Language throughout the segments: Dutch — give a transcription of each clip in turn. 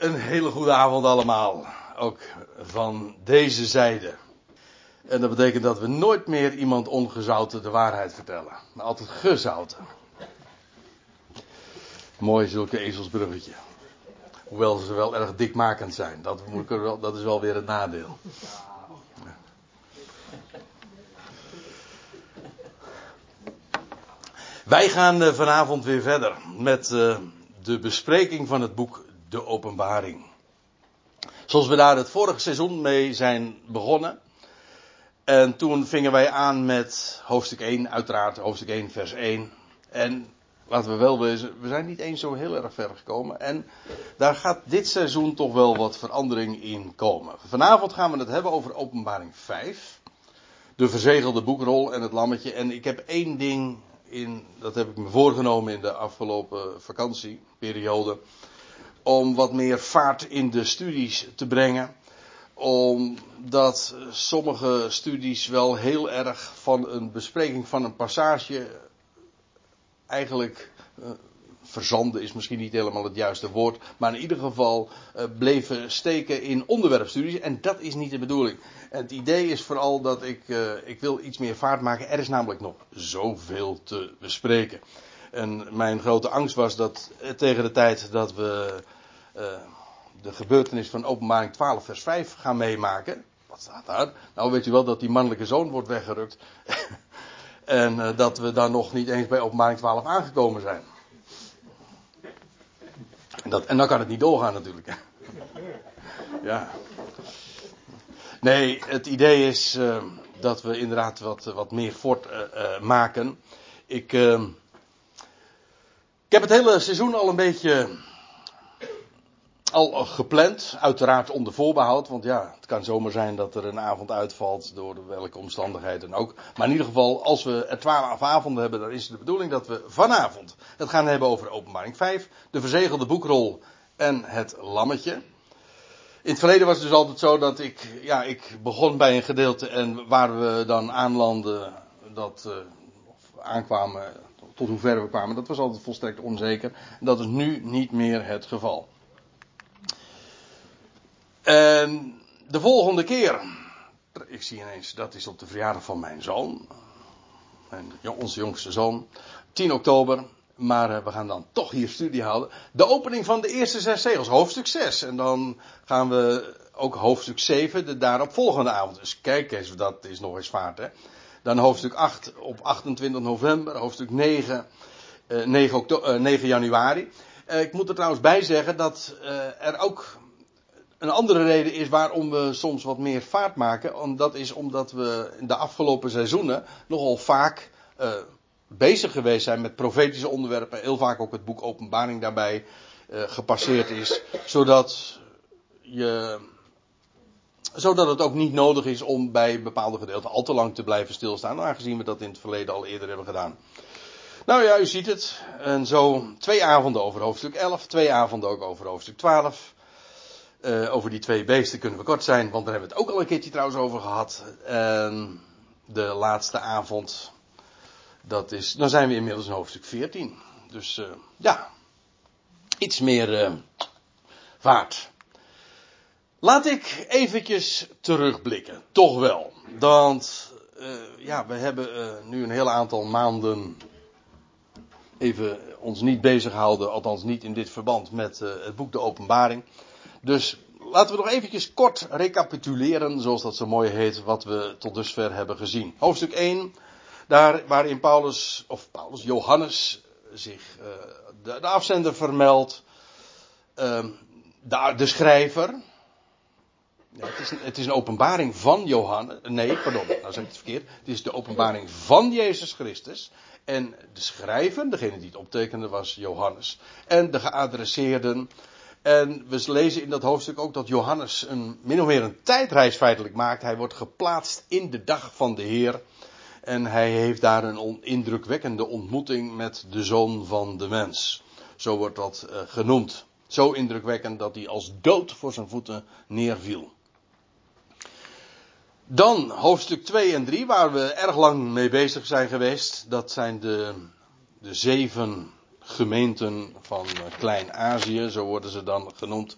Een hele goede avond allemaal. Ook van deze zijde. En dat betekent dat we nooit meer iemand ongezouten de waarheid vertellen. Maar altijd gezouten. Mooi zulke ezelsbruggetje. Hoewel ze wel erg dikmakend zijn. Dat, moet ik wel, dat is wel weer het nadeel. Wij gaan eh, vanavond weer verder met eh, de bespreking van het boek De Openbaring. Zoals we daar het vorige seizoen mee zijn begonnen. En toen vingen wij aan met hoofdstuk 1, uiteraard hoofdstuk 1, vers 1. En laten we wel wezen, we zijn niet eens zo heel erg ver gekomen. En daar gaat dit seizoen toch wel wat verandering in komen. Vanavond gaan we het hebben over openbaring 5. De verzegelde boekrol en het lammetje. En ik heb één ding in, dat heb ik me voorgenomen in de afgelopen vakantieperiode. Om wat meer vaart in de studies te brengen. Omdat sommige studies wel heel erg van een bespreking van een passage eigenlijk uh, verzanden is misschien niet helemaal het juiste woord, maar in ieder geval uh, bleven steken in onderwerpstudies en dat is niet de bedoeling. Het idee is vooral dat ik, uh, ik wil iets meer vaart maken. Er is namelijk nog zoveel te bespreken. En mijn grote angst was dat tegen de tijd dat we de gebeurtenis van openbaring 12 vers 5 gaan meemaken. Wat staat daar? Nou weet u wel dat die mannelijke zoon wordt weggerukt. En uh, dat we dan nog niet eens bij openbaring 12 aangekomen zijn. En, dat, en dan kan het niet doorgaan natuurlijk. ja. Nee, het idee is dat we inderdaad wat, wat meer fort maken. Ik, ik heb het hele seizoen al een beetje al gepland, uiteraard onder voorbehoud, want ja, het kan zomaar zijn dat er een avond uitvalt door welke omstandigheden ook. Maar in ieder geval, als we er twaalf avonden hebben, dan is de bedoeling dat we vanavond het gaan hebben over openbaring 5, de verzegelde boekrol en het lammetje. In het verleden was het dus altijd zo dat ik, ja, ik begon bij een gedeelte en waar we dan aanlanden, dat, of aankwamen, tot hoe ver we kwamen, dat was altijd volstrekt onzeker. Dat is nu niet meer het geval. En de volgende keer, ik zie ineens, dat is op de verjaardag van mijn zoon, mijn, onze jongste zoon, 10 oktober, maar we gaan dan toch hier studie houden. De opening van de eerste zes zegels, hoofdstuk 6. En dan gaan we ook hoofdstuk 7, de daarop volgende avond. Dus kijk eens, dat is nog eens vaart hè. Dan hoofdstuk 8 op 28 november, hoofdstuk 9, uh, 9, oktober, uh, 9 januari. Uh, ik moet er trouwens bij zeggen dat er ook een andere reden is waarom we soms wat meer vaart maken. En dat is omdat we in de afgelopen seizoenen nogal vaak uh, bezig geweest zijn met profetische onderwerpen. Heel vaak ook het boek Openbaring daarbij gepasseerd is. Zodat je. Zodat het ook niet nodig is om bij bepaalde gedeelten al te lang te blijven stilstaan. Aangezien we dat in het verleden al eerder hebben gedaan. Nou ja, u ziet het. En zo twee avonden over hoofdstuk 11. Twee avonden ook over hoofdstuk 12. Uh, over die twee beesten kunnen we kort zijn, want daar hebben we het ook al een keertje trouwens over gehad. En de laatste avond, dat is, dan zijn we inmiddels in hoofdstuk 14. Dus uh, ja, iets meer uh, vaart. Laat ik eventjes terugblikken, toch wel. Want ja, we hebben nu een heel aantal maanden even ons niet bezig gehouden, althans niet in dit verband met het boek De Openbaring. Dus laten we nog eventjes kort recapituleren, zoals dat zo mooi heet, wat we tot dusver hebben gezien. Hoofdstuk 1, daar waarin Paulus, of Paulus, Johannes zich, de, de, afzender vermeldt, de, de, schrijver. Het, is, het, is, een openbaring van Johannes. Nee, pardon, nou zeg ik het verkeerd. Het is de openbaring van Jezus Christus. En de schrijver, degene die het optekende, was Johannes. En de geadresseerden, en we lezen in dat hoofdstuk ook dat Johannes een, min of meer een tijdreis feitelijk maakt. Hij wordt geplaatst in de dag van de Heer. En hij heeft daar een indrukwekkende ontmoeting met de zoon van de mens. Zo wordt dat uh, genoemd. Zo indrukwekkend dat hij als dood voor zijn voeten neerviel. Dan hoofdstuk 2 en 3, waar we erg lang mee bezig zijn geweest. Dat zijn de, de zeven gemeenten van Klein-Azië, zo worden ze dan genoemd.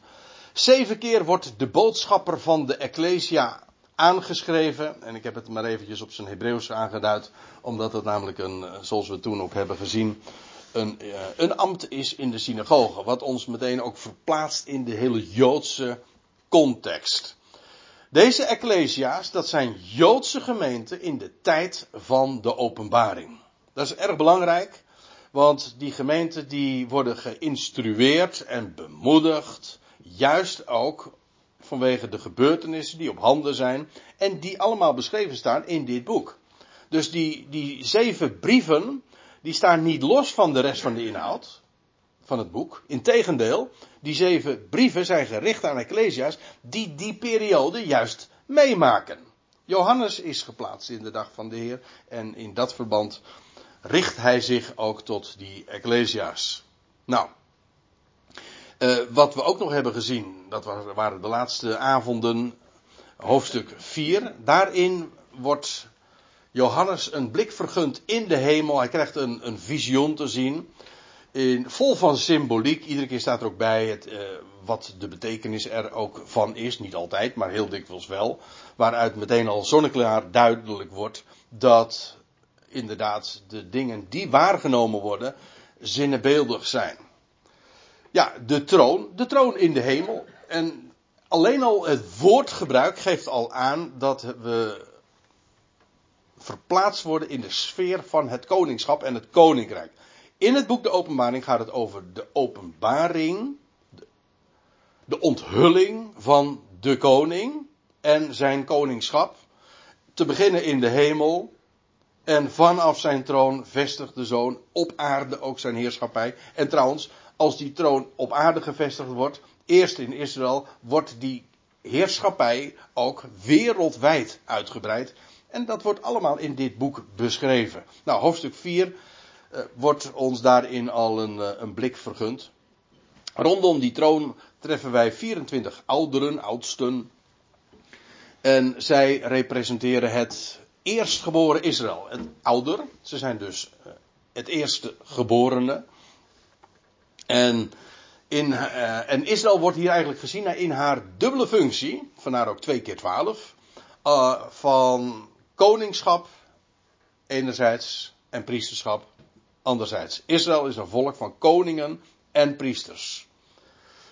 Zeven keer wordt de boodschapper van de Ecclesia aangeschreven. En ik heb het maar eventjes op zijn Hebreeuws aangeduid. Omdat het namelijk een, zoals we toen ook hebben gezien, een, eh, een ambt is in de synagoge. Wat ons meteen ook verplaatst in de hele Joodse context. Deze Ecclesia's, dat zijn Joodse gemeenten in de tijd van de openbaring. Dat is erg belangrijk, want die gemeenten die worden geïnstrueerd en bemoedigd, juist ook vanwege de gebeurtenissen die op handen zijn en die allemaal beschreven staan in dit boek. Dus die, die zeven brieven, die staan niet los van de rest van de inhoud van het boek. Integendeel, die zeven brieven zijn gericht aan Ecclesia's die die periode juist meemaken. Johannes is geplaatst in de dag van de Heer en in dat verband richt hij zich ook tot die Ecclesia's. Nou, uh, wat we ook nog hebben gezien, dat waren de laatste avonden, hoofdstuk 4. Daarin wordt Johannes een blik vergund in de hemel. Hij krijgt een, een visioen te zien. In, vol van symboliek. Iedere keer staat er ook bij het, uh, wat de betekenis er ook van is. Niet altijd, maar heel dikwijls wel. Waaruit meteen al zonneklaar duidelijk wordt dat inderdaad de dingen die waargenomen worden zinnebeeldig zijn. Ja, de troon, de troon in de hemel. En alleen al het woordgebruik geeft al aan dat we verplaatst worden in de sfeer van het koningschap en het koninkrijk. In het boek De Openbaring gaat het over de openbaring, de onthulling van de koning en zijn koningschap. Te beginnen in de hemel en vanaf zijn troon vestigt de zoon op aarde ook zijn heerschappij. En trouwens, als die troon op aarde gevestigd wordt, eerst in Israël, wordt die heerschappij ook wereldwijd uitgebreid. En dat wordt allemaal in dit boek beschreven. Nou, hoofdstuk 4 uh, eh, wordt ons daarin al een, uh, een blik vergund. Rondom die troon treffen wij 24 ouderen, oudsten. En zij representeren het eerstgeboren Israël. Het ouder, ze zijn dus uh, het eerste geborene. En, in, en Israël wordt hier eigenlijk gezien in haar dubbele functie, vandaar ook twee keer twaalf, uh, van koningschap enerzijds en priesterschap anderzijds. Israël is een volk van koningen en priesters.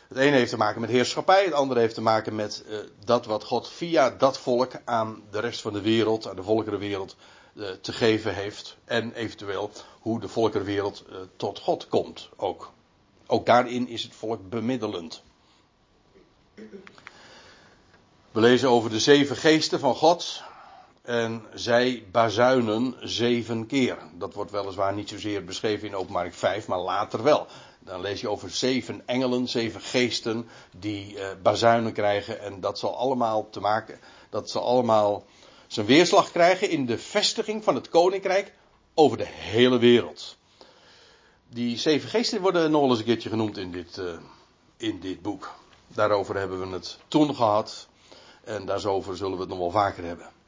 Het ene heeft te maken met heerschappij, het andere heeft te maken met uh, dat wat God via dat volk aan de rest van de wereld, aan de volkerenwereld, uh, te geven heeft. En eventueel hoe de volkerenwereld uh, tot God komt ook. Ook daarin is het volk bemiddelend. We lezen over de zeven geesten van God. En zij bazuinen zeven keer. Dat wordt weliswaar niet zozeer beschreven in openbaring 5, maar later wel. Dan lees je over zeven engelen, zeven geesten die uh, bazuinen krijgen. En dat zal allemaal te maken, dat zal allemaal zijn weerslag krijgen in de vestiging van het koninkrijk over de hele wereld. Die zeven geesten worden nog eens een keertje genoemd in dit, uh, in dit boek. Daarover hebben we het toen gehad. En daarover zullen we het nog wel vaker hebben.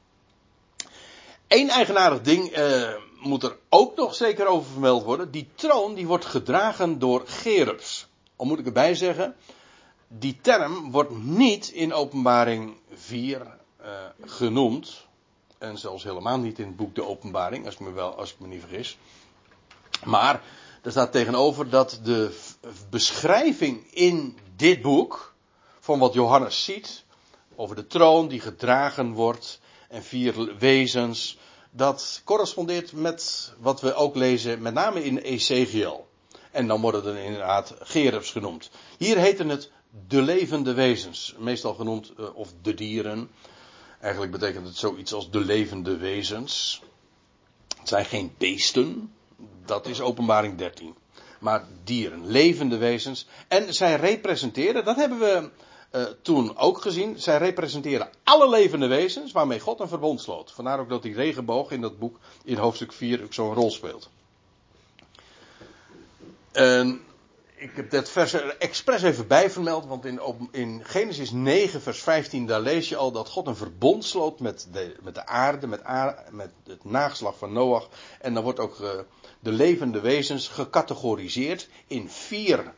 Eén eigenaardig ding uh, moet er ook nog zeker over vermeld worden. Die troon die wordt gedragen door gerubs. Al moet ik erbij zeggen, die term wordt niet in openbaring 4 uh, eh, genoemd. En zelfs helemaal niet in het boek De Openbaring, als ik me, wel, als ik me niet vergis. Maar er staat tegenover dat de beschrijving in dit boek van wat Johannes ziet over de troon die gedragen wordt en vier wezens, dat correspondeert met wat we ook lezen, met name in Ezekiel. En dan worden er inderdaad gerubs genoemd. Hier heten het de levende wezens, meestal genoemd, uh, of de dieren. Eigenlijk betekent het zoiets als de levende wezens. Het zijn geen beesten, dat is openbaring 13. Maar dieren, levende wezens. En zij representeren, dat hebben we uh, toen ook gezien. Zij representeren alle levende wezens waarmee God een verbond sloot. Vandaar ook dat die regenboog in dat boek in hoofdstuk 4 ook zo'n rol speelt. En ik heb dat vers er expres even bij vermeld, want in, in, Genesis 9, vers 15, daar lees je al dat God een verbond sloot met de, met de aarde, met, met het nageslag van Noach. En dan wordt ook uh, de levende wezens gecategoriseerd in vier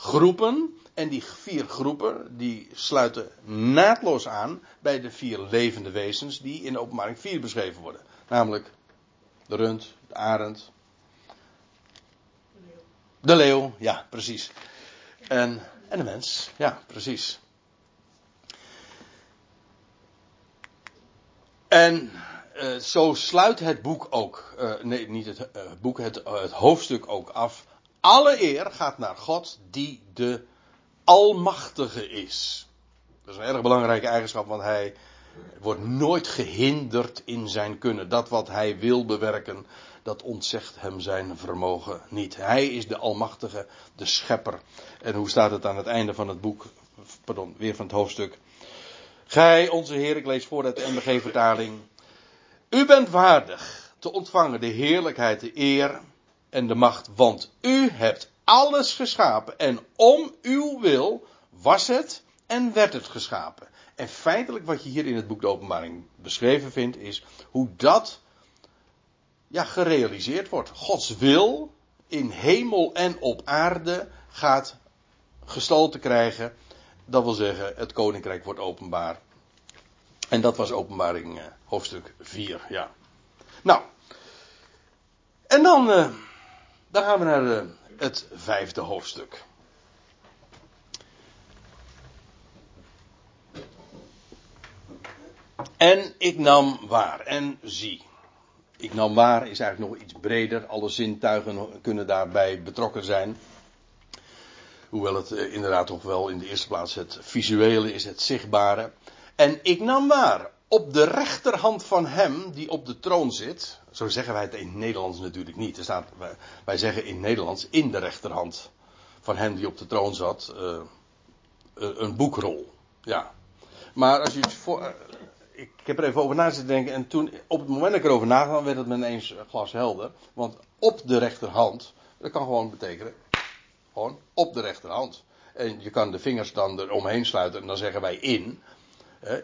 groepen. En die vier groepen die sluiten naadloos aan bij de vier levende wezens die in de openbaring 4 beschreven worden. Namelijk de rund, de arend. De leeuw, ja, precies. En, en de mens, ja, precies. En uh, zo sluit het boek ook, uh, nee, niet het uh, boek, het hoofdstuk ook af. Alle eer gaat naar God die de Almachtige is. Dat is een erg belangrijke eigenschap, want hij wordt nooit gehinderd in zijn kunnen. Dat wat hij wil bewerken, dat ontzegt hem zijn vermogen niet. Hij is de Almachtige, de Schepper. En hoe staat het aan het einde van het boek, pardon, weer van het hoofdstuk. Gij, onze Heer, ik lees voor uit de MBG-vertaling. U bent waardig te ontvangen de heerlijkheid, de eer en de macht, want u hebt alles geschapen en om uw wil was het en werd het geschapen. En feitelijk wat je hier in het boek de Openbaring beschreven vindt is hoe dat ja, gerealiseerd wordt. Gods wil in hemel en op aarde gaat gestalte krijgen. Dat wil zeggen, het koninkrijk wordt openbaar. En dat was openbaring uh, hoofdstuk 4, ja. Nou, en dan, uh, dan gaan we naar uh, het vijfde hoofdstuk. En ik nam waar en zie. Ik nam waar is eigenlijk nog iets breder. Alle zintuigen kunnen daarbij betrokken zijn. Hoewel het inderdaad toch wel in de eerste plaats het visuele is, het zichtbare. En ik nam waar op de rechterhand van hem die op de troon zit. Zo zeggen wij het in het Nederlands natuurlijk niet. Er staat, wij zeggen in Nederlands in de rechterhand van hem die op de troon zat. Uh, een boekrol. Ja. Maar als je het voor. Uh, ik heb er even over na zitten denken. En toen, op het moment dat ik erover nagam, werd het me ineens glashelder. Want op de rechterhand. Dat kan gewoon betekenen. Gewoon op de rechterhand. En je kan de vingers dan eromheen sluiten. En dan zeggen wij in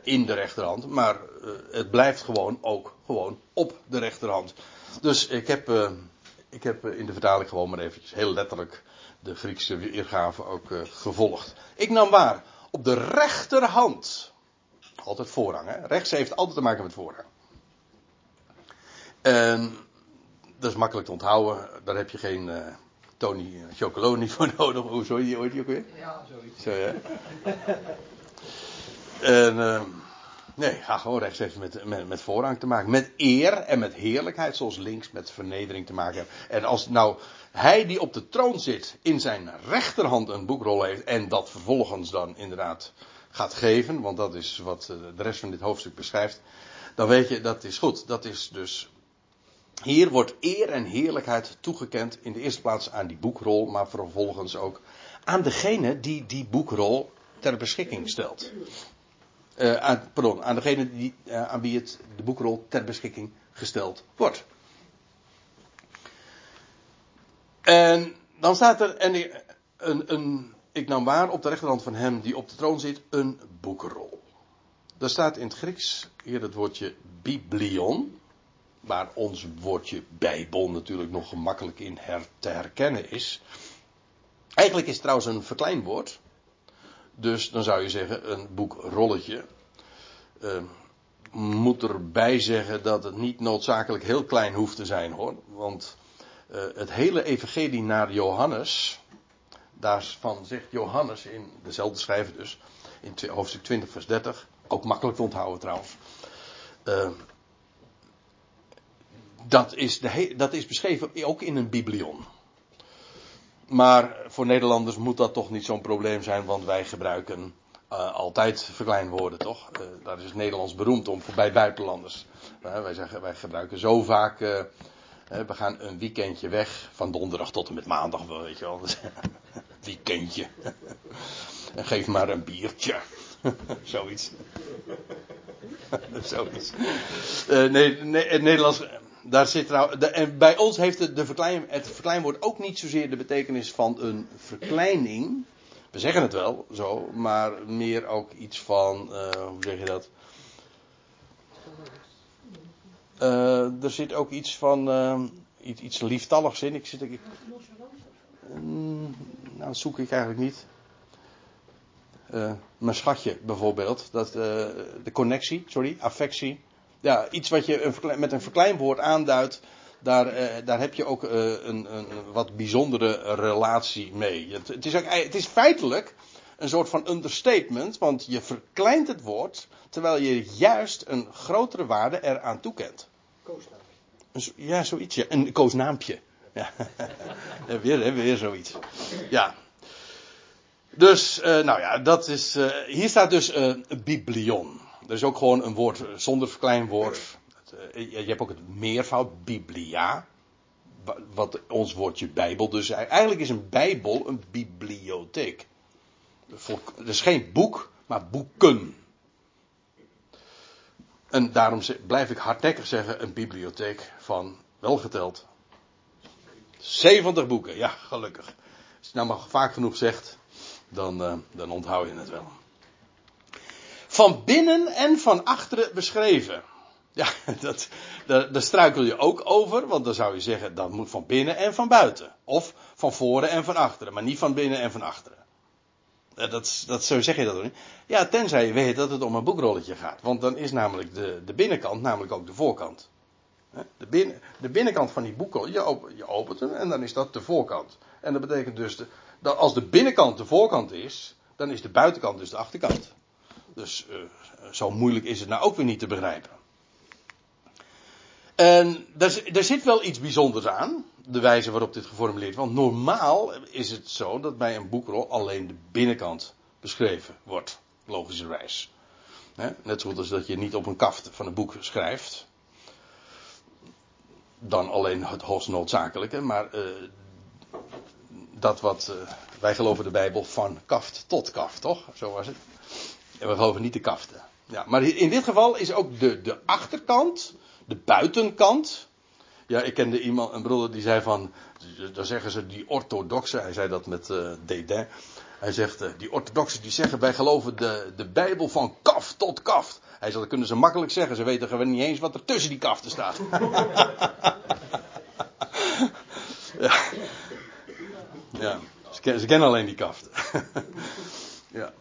in de rechterhand, maar uh, het blijft gewoon ook gewoon op de rechterhand. Dus ik heb, uh, ik heb in de vertaling gewoon maar eventjes heel letterlijk de Griekse weergave ook gevolgd. Ik nam waar, op de rechterhand, altijd voorrang, hè? rechts heeft altijd te maken met voorrang. En dat is makkelijk te onthouden, daar heb je geen Tony Chocoloni voor nodig. Hoe zo je ooit ook weer? Ja, zoiets. Zo, ja. En, uh, nee, ga gewoon rechts even met, met, met, voorrang te maken. Met eer en met heerlijkheid, zoals links met vernedering te maken heeft. En als nou hij die op de troon zit in zijn rechterhand een boekrol heeft en dat vervolgens dan inderdaad gaat geven, want dat is wat de rest van dit hoofdstuk beschrijft, dan weet je dat is goed. Dat is dus. Hier wordt eer en heerlijkheid toegekend in de eerste plaats aan die boekrol, maar vervolgens ook aan degene die die boekrol ter beschikking stelt. Uh, aan, pardon, aan degene die, uh, aan wie het, de boekrol ter beschikking gesteld wordt. En dan staat er, en een, een, ik nam waar op de rechterhand van hem die op de troon zit, een boekrol. Daar staat in het Grieks hier het woordje biblion, waar ons woordje bijbel natuurlijk nog gemakkelijk in her, te herkennen is. Eigenlijk is het trouwens een verkleinwoord. Dus dan zou je zeggen een boekrolletje. Uh, moet erbij zeggen dat het niet noodzakelijk heel klein hoeft te zijn hoor. Want uh, het hele evangelie naar Johannes. Daarvan zegt Johannes in dezelfde schrijver dus. In hoofdstuk 20 vers 30. Ook makkelijk te onthouden trouwens. Uh, dat, is de, dat is beschreven ook in een biblion. Maar voor Nederlanders moet dat toch niet zo'n probleem zijn, want wij gebruiken uh, altijd verkleinwoorden, toch? Uh, daar is het Nederlands beroemd om, bij buitenlanders. Uh, wij, zeggen, wij gebruiken zo vaak, we gaan een weekendje weg, van donderdag tot en met maandag, weet je wel. weekendje. en geef maar een biertje. Zoiets. Zoiets. nee, het Nederlands daar zit trouw, de, en bij ons heeft het, de verklein, het verkleinwoord ook niet zozeer de betekenis van een verkleining. We zeggen het wel zo, maar meer ook iets van, uh, hoe zeg je dat? Uh, er zit ook iets van, uh, iets, iets lieftalligs in. Ik zit, ik, nou dat zoek ik eigenlijk niet. Uh, mijn schatje bijvoorbeeld. Dat, de connectie, sorry, affectie. Ja, iets wat je een, met een verkleinwoord aanduidt. Daar, uh, daar heb je ook een, een, wat bijzondere relatie mee. Het, het, is ook, het is feitelijk een soort van understatement. Want je verkleint het woord. Terwijl je juist een grotere waarde eraan toekent. Koosnaampje. Ja, zoiets. Ja. Een koosnaampje. Ja. weer, weer zoiets. Ja. Dus, uh, nou ja, dat is. Uh, hier staat dus uh, biblion. Er is ook gewoon een woord zonder verkleinwoord. je hebt ook het meervoud, biblia. Wat ons woordje Bijbel dus. Eigenlijk is een Bijbel een bibliotheek. Het is geen boek, maar boeken. En daarom blijf ik hardnekkig zeggen: een bibliotheek van, welgeteld, 70 boeken. Ja, gelukkig. Als je nou maar vaak genoeg zegt, dan, uh, dan onthoud je het wel. Van binnen en van achteren beschreven. Ja, dat, daar, struikel je ook over, want dan zou je zeggen dat moet van binnen en van buiten. Of van voren en van achteren, maar niet van binnen en van achteren. Dat, dat, zo zeg je dat ook niet. Ja, tenzij je weet dat het om een boekrolletje gaat. Want dan is namelijk de, de binnenkant namelijk ook de voorkant. De, binnen, de binnenkant van die boekrol, je, je opent hem en dan is dat de voorkant. En dat betekent dus dat als de binnenkant de voorkant is, dan is de buitenkant dus de achterkant. Dus uh, zo moeilijk is het nou ook weer niet te begrijpen. En er zit wel iets bijzonders aan, de wijze waarop dit geformuleerd wordt. Want normaal is het zo dat bij een boekrol alleen de binnenkant beschreven wordt, logischerwijs. Net zoals dat je niet op een kaft van een boek schrijft. Dan alleen het hoogst noodzakelijke, maar uh, dat wat uh, wij geloven de Bijbel van kaft tot kaft, toch? Zo was het. En we geloven niet de kaften. Ja, maar in dit geval is ook de, de achterkant, de buitenkant. Ja, ik kende iemand, een broeder die zei van, dan zeggen ze die orthodoxe, hij zei dat met uh. Hij zegt, uh, die orthodoxen die zeggen wij geloven de, de Bijbel van kaf tot kaft. Hij zegt, dat kunnen ze makkelijk zeggen, ze weten gewoon niet eens wat er tussen die kaften staat. ja. Ja, ze, kennen alleen die kaft. ja.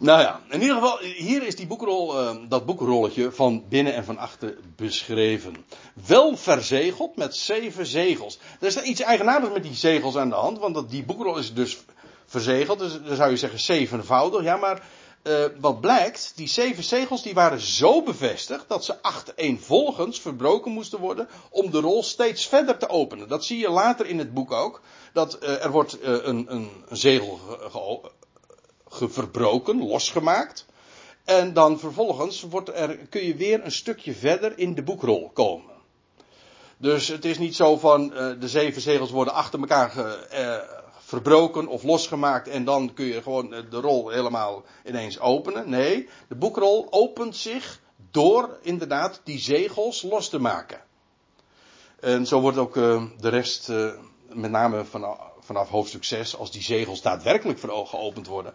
Nou ja, in ieder geval, hier is die boekrol, uh, dat boekrolletje van binnen en van achter beschreven. Wel verzegeld met zeven zegels. Er is iets eigenaardigs met die zegels aan de hand, want dat, die boekrol is dus verzegeld. Dus dan zou je zeggen zevenvoudig. Ja, maar uh, wat blijkt, die zeven zegels die waren zo bevestigd dat ze achtereenvolgens verbroken moesten worden om de rol steeds verder te openen. Dat zie je later in het boek ook. Dat uh, er wordt uh, een, een, zegel ge, ge, verbroken, losgemaakt. En dan vervolgens wordt er, kun je weer een stukje verder in de boekrol komen. Dus het is niet zo van de zeven zegels worden achter elkaar ge, verbroken of losgemaakt en dan kun je gewoon de rol helemaal ineens openen. Nee, de boekrol opent zich door inderdaad die zegels los te maken. En zo wordt ook de rest, met name vanaf hoofdstuk 6, als die zegels daadwerkelijk voor ogen geopend worden,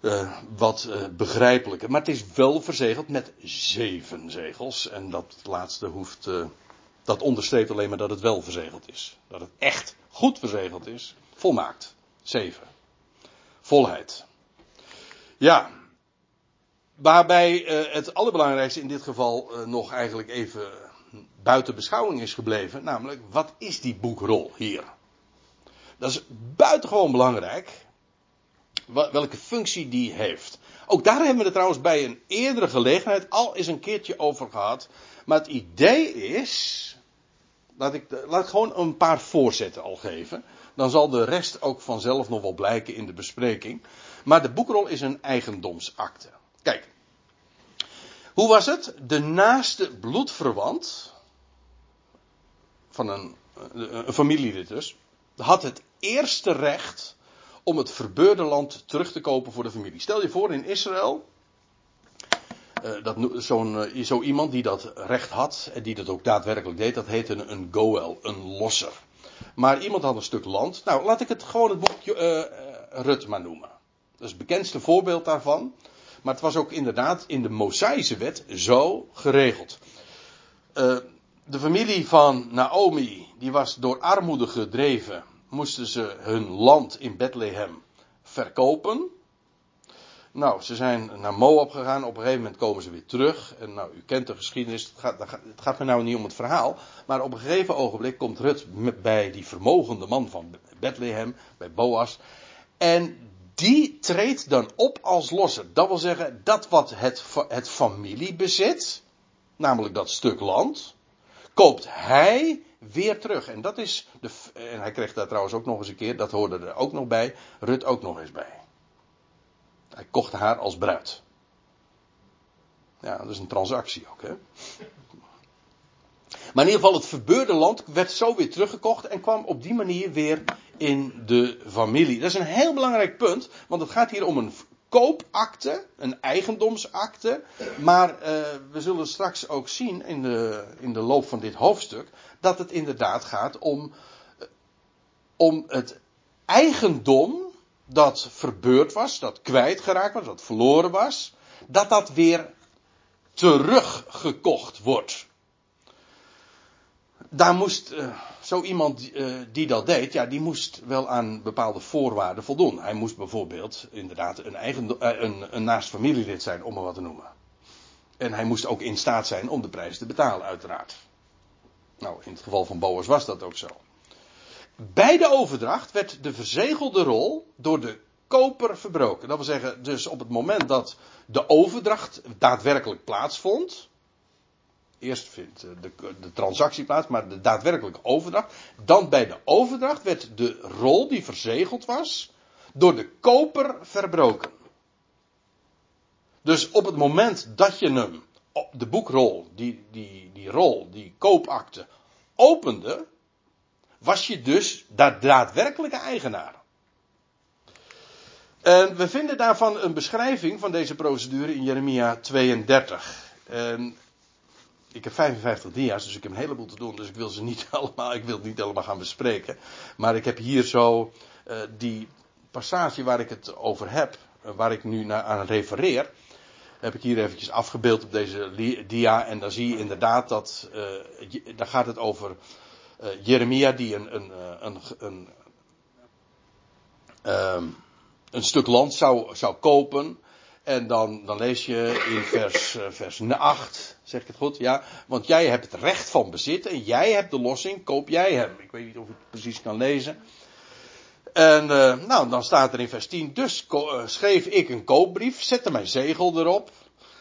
uh, wat begrijpelijker. Maar het is wel verzegeld met zeven zegels. En dat laatste hoeft dat onderstreept alleen maar dat het wel verzegeld is. Dat het echt goed verzegeld is. Volmaakt. 7. Volheid. Ja. Waarbij uh, het allerbelangrijkste in dit geval uh, nog eigenlijk even buiten beschouwing is gebleven. Namelijk, wat is die boekrol hier? Dat is buitengewoon belangrijk. Welke functie die heeft. Ook daar hebben we het trouwens bij een eerdere gelegenheid al eens een keertje over gehad. Maar het idee is Laat ik, laat gewoon een paar voorzetten al geven. Dan zal de rest ook vanzelf nog wel blijken in de bespreking. Maar de boekrol is een eigendomsakte. Kijk. Hoe was het? De naaste bloedverwant. Van een, een familielid dus. Had het eerste recht om het verbeurde land terug te kopen voor de familie. Stel je voor in Israël uh, dat, zo'n, uh, zo iemand die dat recht had en die dat ook daadwerkelijk deed, dat heette een, een goel, een losser. Maar iemand had een stuk land. Nou, laat ik het gewoon het boekje uh, Rut maar noemen. Dat is het bekendste voorbeeld daarvan. Maar het was ook inderdaad in de Mosaïsche wet zo geregeld. de familie van Naomi, die was door armoede gedreven moesten ze hun land in Bethlehem verkopen. Nou, ze zijn naar Moab gegaan. Op een gegeven moment komen ze weer terug. En nou, u kent de geschiedenis. Het gaat, het gaat me nou niet om het verhaal. Maar op een gegeven ogenblik komt Rut bij die vermogende man van Bethlehem, bij Boas. En die treedt dan op als losser. Dat wil zeggen, dat wat het, het familiebezit, namelijk dat stuk land, koopt hij weer terug. En dat is de, en hij kreeg daar trouwens ook nog eens een keer, dat hoorde er ook nog bij, Rut ook nog eens bij. Hij kocht haar als bruid. Ja, dat is een transactie ook, hè. Maar in ieder geval, het verbeurde land werd zo weer teruggekocht en kwam op die manier weer in de familie. Dat is een heel belangrijk punt, want het gaat hier om een koopakte, een eigendomsakte. Maar uh, we zullen straks ook zien in de, in de loop van dit hoofdstuk dat het inderdaad gaat om, uh, om het eigendom dat verbeurd was, dat kwijtgeraakt was, dat verloren was, dat dat weer teruggekocht wordt. Daar moest uh, zo iemand uh, die dat deed, ja, die moest wel aan bepaalde voorwaarden voldoen. Hij moest bijvoorbeeld inderdaad een, eigen, uh, een, een naast familielid zijn, om maar wat te noemen. En hij moest ook in staat zijn om de prijs te betalen, uiteraard. Nou, in het geval van Boas was dat ook zo. Bij de overdracht werd de verzegelde rol door de koper verbroken. Dat wil zeggen, dus op het moment dat de overdracht daadwerkelijk plaatsvond. Eerst vindt de, de transactie plaats, maar de daadwerkelijke overdracht. Dan bij de overdracht werd de rol die verzegeld was door de koper verbroken. Dus op het moment dat je hem, de boekrol, die, die, die rol, die koopakte, opende, was je dus de daadwerkelijke eigenaar. En we vinden daarvan een beschrijving van deze procedure in Jeremia 32. En ik heb 55 dia's, dus ik heb een heleboel te doen, dus ik wil ze niet allemaal, ik wil het niet allemaal gaan bespreken. Maar ik heb hier zo uh, die passage waar ik het over heb, uh, waar ik nu naar, aan refereer, heb ik hier eventjes afgebeeld op deze dia. En dan zie je inderdaad dat, uh, daar gaat het over Jeremia die een, een, een, een, um, een stuk land zou, zou kopen. En dan, dan lees je in vers, vers 8, zeg ik het goed? Ja, want jij hebt het recht van bezit en jij hebt de lossing, koop jij hem. Ik weet niet of ik het precies kan lezen. En uh, nou, dan staat er in vers 10, dus uh, schreef ik een koopbrief, zette mijn zegel erop.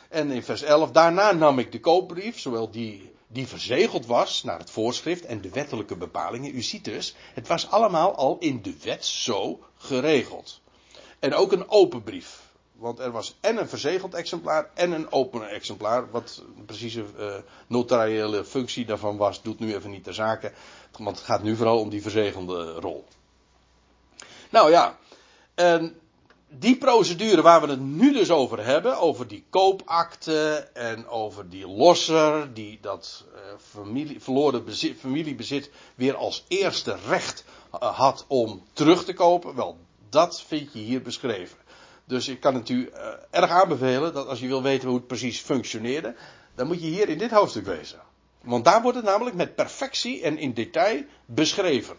En in vers 11, daarna nam ik de koopbrief, zowel die die verzegeld was naar het voorschrift en de wettelijke bepalingen. U ziet dus, het was allemaal al in de wet zo geregeld. En ook een open brief. Want er was en een verzegeld exemplaar en een open exemplaar. Wat de precieze uh, notariële functie daarvan was, doet nu even niet ter zake. Want het gaat nu vooral om die verzegelde rol. Nou ja, die procedure waar we het nu dus over hebben, over die koopakte en over die losser die dat uh, familie, verloren bezit, familiebezit weer als eerste recht uh, had om terug te kopen, wel, dat vind je hier beschreven. Dus ik kan het u uh, erg aanbevelen dat als je wil weten hoe het precies functioneerde, dan moet je hier in dit hoofdstuk wezen. Want daar wordt het namelijk met perfectie en in detail beschreven.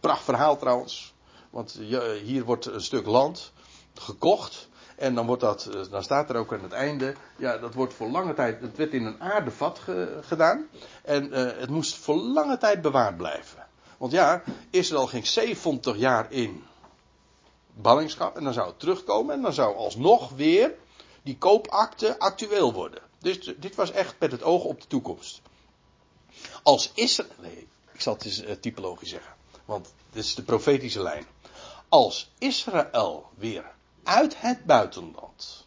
Pracht verhaal trouwens. Want hier wordt een stuk land gekocht. En dan, wordt dat, eh, dan staat er ook aan het einde. Ja, dat wordt voor lange tijd. Het werd in een aardevat ge, gedaan. En uh, het moest voor lange tijd bewaard blijven. Want ja, Israël ging 70 jaar in ballingschap. En dan zou het terugkomen. En dan zou alsnog weer die koopakte actueel worden. Dus dit was echt met het oog op de toekomst. Als Israël. Nee, ik zal het eens uh, typologisch zeggen. Want dit is de profetische lijn als Israël weer uit het buitenland,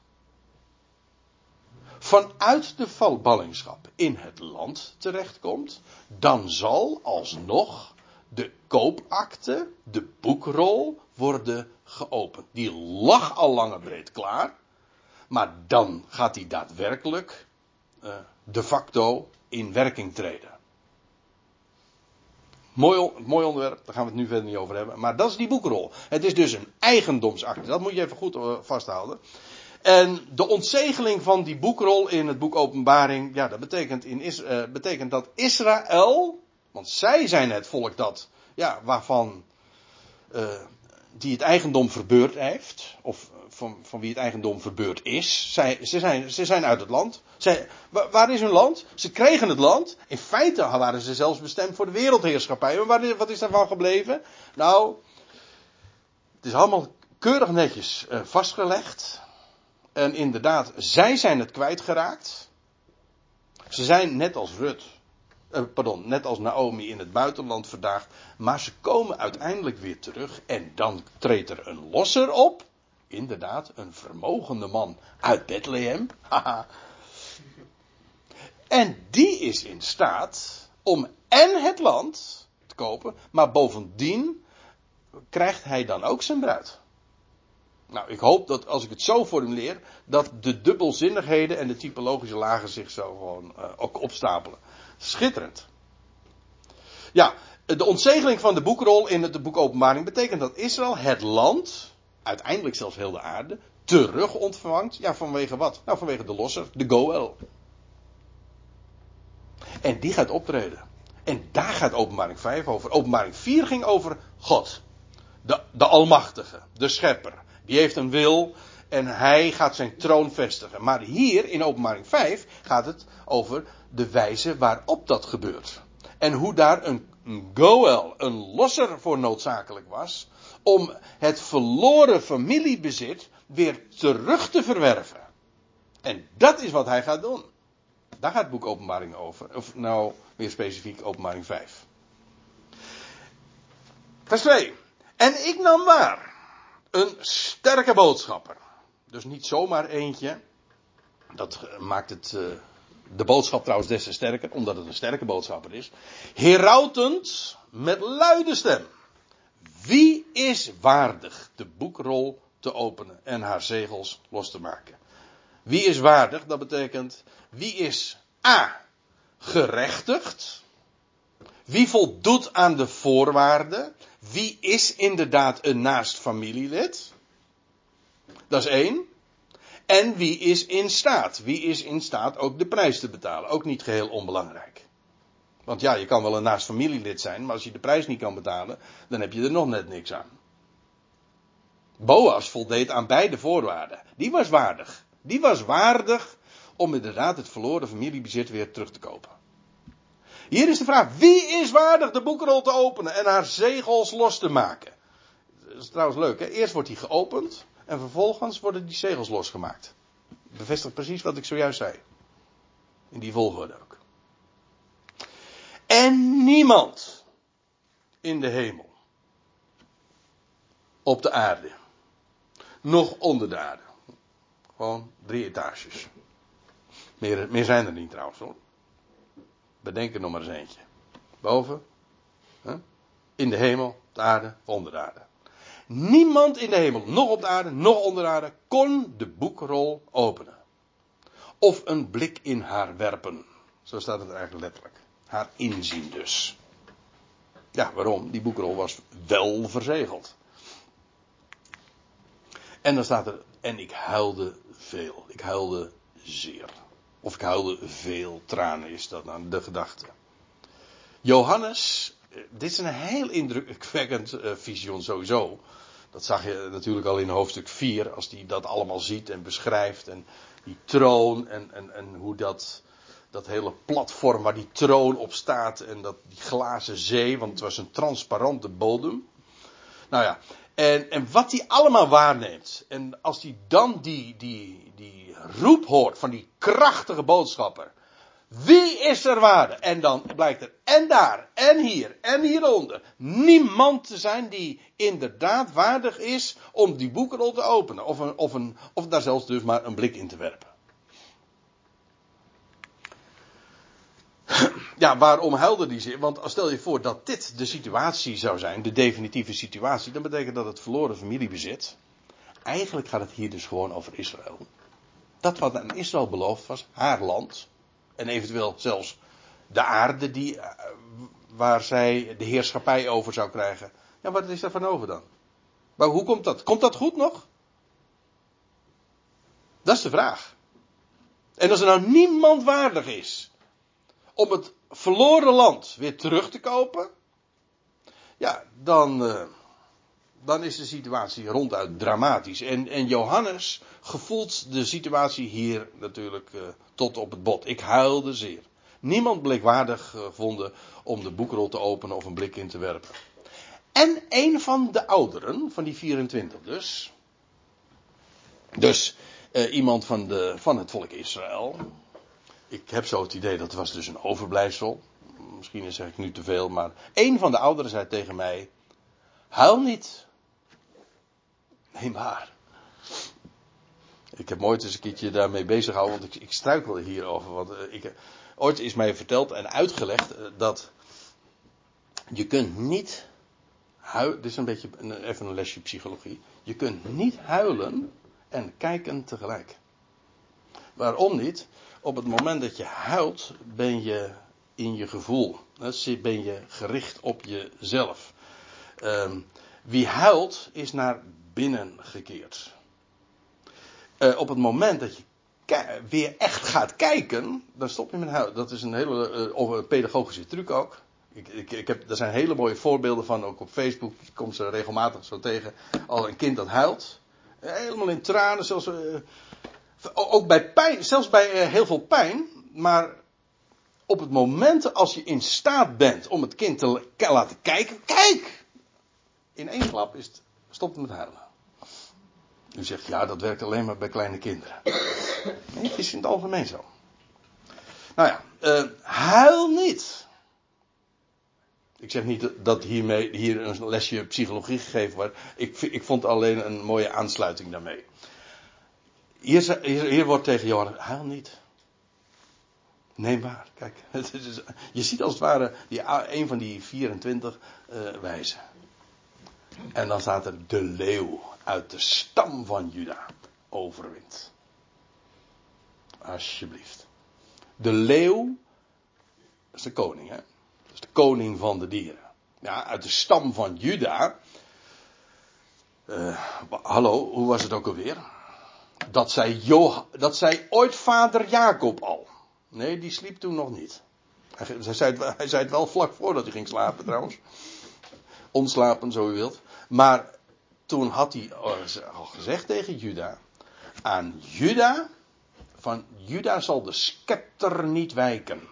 vanuit de ballingschap in het land terechtkomt, dan zal alsnog de koopakte, de boekrol, worden geopend. Die lag al lang en breed klaar, maar dan gaat die daadwerkelijk uh, de facto in werking treden. Mooi, mooi onderwerp, daar gaan we het nu verder niet over hebben. Maar dat is die boekrol. Het is dus een eigendomsakte. Dat moet je even goed eh, vasthouden. En de ontzegeling van die boekrol in het boek Openbaring, ja, dat betekent, in uh, betekent dat Israël, want zij zijn het volk dat ja, waarvan, die het eigendom verbeurd heeft, of van, van wie het eigendom verbeurd is. Zij, ze, zijn, ze zijn uit het land. Zij, waar is hun land? Ze kregen het land. In feite waren ze zelfs bestemd voor de wereldheerschappij. Maar waar, wat is daarvan gebleven? Nou, het is allemaal keurig netjes uh, vastgelegd. En inderdaad, zij zijn het kwijtgeraakt. Ze zijn net als Rut, uh, pardon, net als Naomi in het buitenland vandaag. Maar ze komen uiteindelijk weer terug. En dan treedt er een losser op. Inderdaad, een vermogende man uit Bethlehem. en die is in staat om en het land te kopen, maar bovendien krijgt hij dan ook zijn bruid. Nou, ik hoop dat als ik het zo formuleer, dat de dubbelzinnigheden en de typologische lagen zich zo gewoon uh, ook opstapelen. Schitterend. Ja, de ontzegeling van de boekrol in het boek Openbaring betekent dat Israël het land, uiteindelijk zelfs heel de aarde, terug ontvangt. Ja, vanwege wat? Nou, vanwege de losser, de Goel. En die gaat optreden. En daar gaat openbaring 5 over. Openbaring 4 ging over God. De, de Almachtige, de Schepper. Die heeft een wil en hij gaat zijn troon vestigen. Maar hier in openbaring 5 gaat het over de wijze waarop dat gebeurt. En hoe daar een, Goel, een losser voor noodzakelijk was. Om het verloren familiebezit weer terug te verwerven. En dat is wat hij gaat doen. Daar gaat het boek Openbaring over. Of nou, meer specifiek Openbaring 5. Vers 2. En ik nam waar een sterke boodschapper. Dus niet zomaar eentje. Dat maakt het, uh, de boodschap trouwens des te sterker, omdat het een sterke boodschapper is. Herautend met luide stem. Wie is waardig de boekrol te openen en haar zegels los te maken? Wie is waardig? Dat betekent, wie is A. gerechtigd? Wie voldoet aan de voorwaarden? Wie is inderdaad een naast familielid? Dat is één. En wie is in staat? Wie is in staat ook de prijs te betalen? Ook niet geheel onbelangrijk. Want ja, je kan wel een naast familielid zijn, maar als je de prijs niet kan betalen, dan heb je er nog net niks aan. Boas voldeed aan beide voorwaarden. Die was waardig. Die was waardig om inderdaad het verloren familiebezit weer terug te kopen. Hier is de vraag: wie is waardig de boekrol te openen en haar zegels los te maken? Dat is trouwens leuk, hè? Eerst wordt die geopend en vervolgens worden die zegels losgemaakt. Bevestigt precies wat ik zojuist zei. In die volgorde ook. En niemand in de hemel, op de aarde, nog onder de aarde. Gewoon drie etages. Meer, meer zijn er niet trouwens hoor. Bedenk er nog maar eens eentje. Boven, in de hemel, de aarde, onder de aarde. Niemand in de hemel, nog op de aarde, nog onder de aarde, kon de boekrol openen. Of een blik in haar werpen. Zo staat het eigenlijk letterlijk. Haar inzien dus. Ja, waarom? Die boekrol was wel verzegeld. En dan staat er, en ik huilde veel. Ik huilde zeer. Of ik huilde veel tranen, is dat dan de gedachte. Johannes, dit is een heel indrukwekkend uh, visioen sowieso. Dat zag je natuurlijk al in hoofdstuk 4, als hij dat allemaal ziet en beschrijft. En die troon en, en, en hoe dat, dat hele platform waar die troon op staat. En dat, die glazen zee, want het was een transparante bodem. Nou ja, en, en wat hij allemaal waarneemt. En als hij dan die, die, die roep hoort van die krachtige boodschapper. Wie is er waarde? En dan blijkt er en daar, en hier, en hieronder niemand te zijn die inderdaad waardig is om die boekenrol te openen. Of, een, of, een, of daar zelfs dus maar een blik in te werpen. Ja, waarom huilde die zich? Want stel je voor dat dit de situatie zou zijn, de definitieve situatie, dan betekent dat het verloren familiebezit. Eigenlijk gaat het hier dus gewoon over Israël. Dat wat aan Israël beloofd was, haar land. En eventueel zelfs de aarde die, eh, waar zij de heerschappij over zou krijgen. Ja, wat is er van over dan? Maar hoe komt dat? Komt dat goed nog? Dat is de vraag. En als er nou niemand waardig is om het verloren land weer terug te kopen. ja, dan, uh, dan is de situatie ronduit dramatisch. En, en Johannes gevoelt de situatie hier natuurlijk uh, tot op het bot. Ik huilde zeer. Niemand bleek waardig gevonden om de boekrol te openen of een blik in te werpen. En een van de ouderen, van die 24 dus. Dus uh, iemand van, de, van het volk Israël. Ik heb zo het idee dat was dus een overblijfsel. Misschien zeg ik nu te veel, maar een van de ouderen zei tegen mij: Huil niet. Nee, maar. Ik heb nooit eens een keertje daarmee bezig gehouden, want ik, ik struikel hierover. Want uh, ik, ooit is mij verteld en uitgelegd uh, dat je kunt niet huilen. Dit is een beetje even een lesje psychologie. Je kunt niet huilen en kijken tegelijk. Waarom niet? Op het moment dat je huilt, ben je in je gevoel. Ben je gericht op jezelf. Um, wie huilt, is naar binnen gekeerd. Uh, op het moment dat je weer echt gaat kijken, dan stop je met huilen. Dat is een hele uh, pedagogische truc ook. Ik, ik, ik heb, er zijn hele mooie voorbeelden van, ook op Facebook. Ik kom ze regelmatig zo tegen. Al een kind dat huilt. Helemaal in tranen, zelfs, ook bij pijn, zelfs bij heel veel pijn. Maar op het moment als je in staat bent om het kind te laten kijken, kijk! In één klap is het, stopt het met huilen. U zegt, ja, dat werkt alleen maar bij kleine kinderen. Nee, het is in het algemeen zo. Nou ja, uh, huil niet. Ik zeg niet dat hiermee, hier een lesje psychologie gegeven wordt. Ik, ik vond alleen een mooie aansluiting daarmee. Hier, hier, wordt tegen Johan, huil niet. Neem waar, kijk. je ziet als het ware een van die 24 uh, wijzen. En dan staat er de leeuw uit de stam van Juda overwint. Alsjeblieft. De leeuw, dat is de koning hè de koning van de dieren. Ja, uit de stam van Juda. Uh, hallo, hoe was het ook alweer? Dat zei, dat ooit vader Jacob al. Nee, die sliep toen nog niet. Hij, zei het, hij zei het wel vlak voordat hij ging slapen trouwens. Ontslapen, zo u wilt. Maar toen had hij al gezegd tegen Juda. Aan Juda, van Juda zal de scepter niet wijken.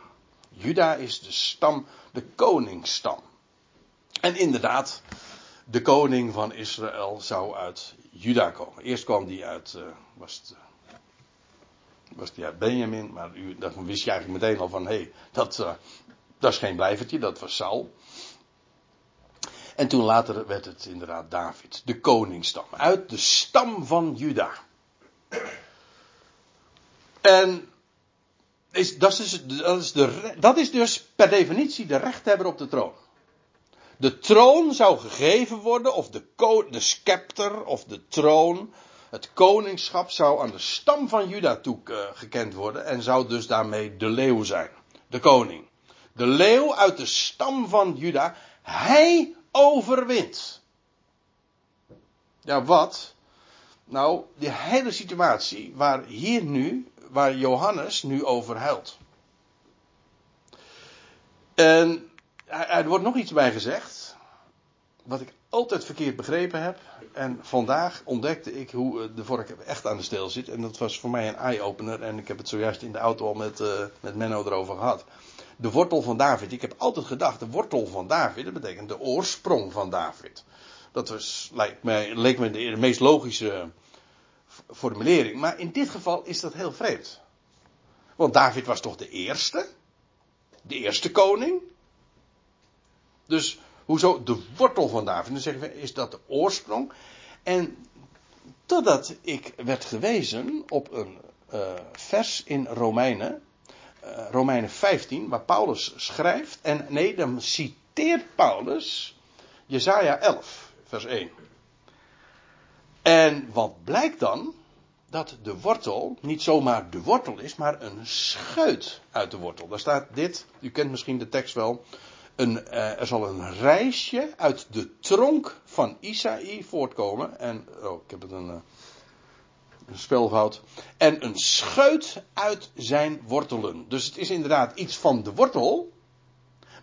Juda is de stam, de koningsstam. En inderdaad, de koning van Israël zou uit Juda komen. Eerst kwam die uit, uh, was het, uh, was die uit Benjamin, maar u, dan wist je eigenlijk meteen al van, hé, hey, dat, uh, dat is geen blijvertje, dat was Saul. En toen later werd het inderdaad David, de koningsstam, uit de stam van Juda. En is, dat, is, dat, is de, dat is dus per definitie de rechthebber op de troon. De troon zou gegeven worden, of de, de scepter, of de troon, het koningschap zou aan de stam van Juda toegekend worden en zou dus daarmee de leeuw zijn. De koning. De leeuw uit de stam van Juda, hij overwint. Ja, wat? Nou, die hele situatie waar hier nu waar Johannes nu over huilt. En er wordt nog iets bij gezegd. Wat ik altijd verkeerd begrepen heb. En vandaag ontdekte ik hoe eh, de vork echt aan de steel zit. En dat was voor mij een eye-opener. En ik heb het zojuist in de auto al met, uh, met Menno erover gehad. De wortel van David. Ik heb altijd gedacht, de wortel van David, dat betekent de oorsprong van David. Dat was, lijkt mij, leek me de meest logische formulering. Maar in dit geval is dat heel vreemd. Want David was toch de eerste? De eerste koning? Dus hoezo de wortel van David? Dan zeggen we, is dat de oorsprong? En totdat ik werd gewezen op een uh, vers in Romeinen, Romeinen 15, waar Paulus schrijft, en nee, dan citeert Paulus Jesaja 11, vers 1. En wat blijkt dan? dat de wortel niet zomaar de wortel is, maar een scheut uit de wortel. Daar staat dit, u kent misschien de tekst wel. Een, uh, er zal een reisje uit de tronk van Isaï voortkomen. En, oh, ik heb het een, uh, een spelfout. En een scheut uit zijn wortelen. Dus het is inderdaad iets van de wortel,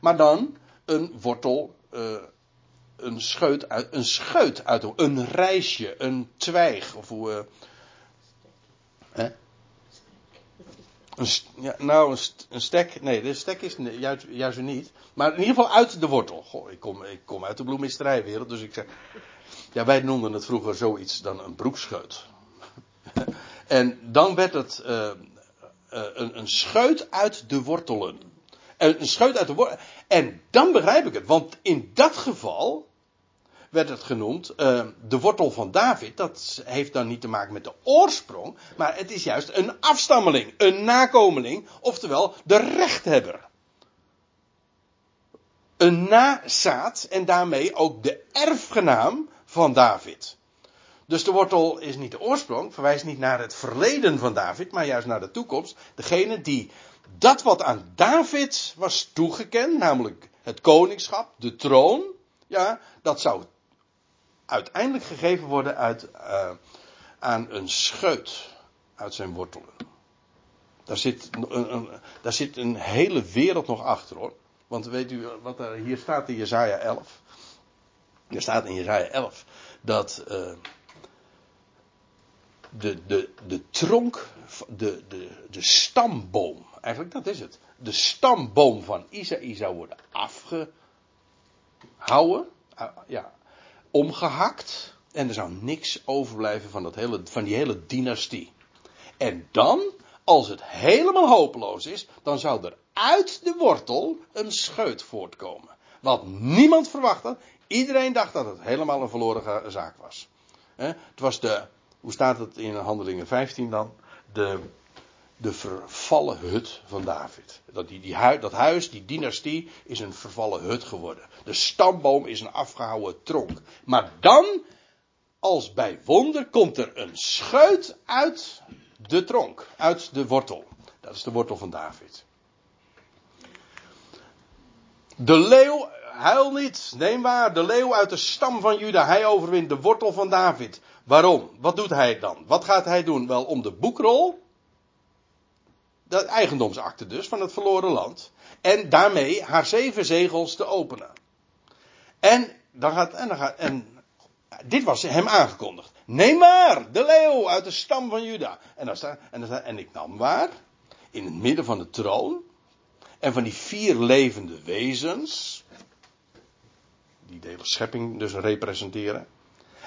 maar dan een wortel uh, een scheut uit, een scheut uit, een reisje, een twijg, of hoe. Uh? Een, ja, nou, een, een, stek, nee, de stek is juist, juist niet. Maar in ieder geval uit de wortel. Goh, ik kom, ik kom uit de bloemisterijwereld, dus ik zeg. Ja, wij noemden het vroeger zoiets dan een broekscheut. En dan werd het uh, uh, een, een scheut uit de wortelen. Een scheut uit de wortelen. En dan begrijp ik het, want in dat geval werd het genoemd, uh, de wortel van David, dat heeft dan niet te maken met de oorsprong, maar het is juist een afstammeling, een nakomeling, oftewel de rechthebber. Een nazaat en daarmee ook de erfgenaam van David. Dus de wortel is niet de oorsprong, verwijst niet naar het verleden van David, maar juist naar de toekomst. Degene die dat wat aan David was toegekend, namelijk het koningschap, de troon, ja, dat zou uiteindelijk gegeven worden uit, uh, aan een scheut uit zijn wortelen. Daar zit, een, daar zit een hele wereld nog achter hoor. Want weet u wat er hier staat in Jezaja 11? Er staat in Jezaja 11 dat uh, de, de, de tronk, de, de, de stamboom, eigenlijk dat is het. De stamboom van Isaïe zou worden afgehouden. Uh, ja, omgehakt. En er zou niks overblijven van, dat hele, van die hele dynastie. En dan, als het helemaal hopeloos is, dan zou er uit de wortel een scheut voortkomen. Wat niemand verwachtte. Iedereen dacht dat het helemaal een verloren zaak was. Het was de, hoe staat het in Handelingen 15 dan? De, de vervallen hut van David. Dat, die, die dat huis, die dynastie, is een vervallen hut geworden. De stamboom is een afgehouden tronk. Maar dan, als bij wonder, komt er een scheut uit de tronk, uit de wortel. Dat is de wortel van David. De leeuw, huil niet, neem waar, de leeuw uit de stam van Juda, hij overwint de wortel van David. Waarom? Wat doet hij dan? Wat gaat hij doen? Wel om de boekrol de eigendomsakte dus van het verloren land. En daarmee haar zeven zegels te openen. En dan gaat, en dan gaat, en dit was hem aangekondigd. Neem maar, de leeuw uit de stam van Juda. En, dan staat, en, dan en ik nam waar, in het midden van de troon, en van die vier levende wezens, die de hele schepping dus representeren,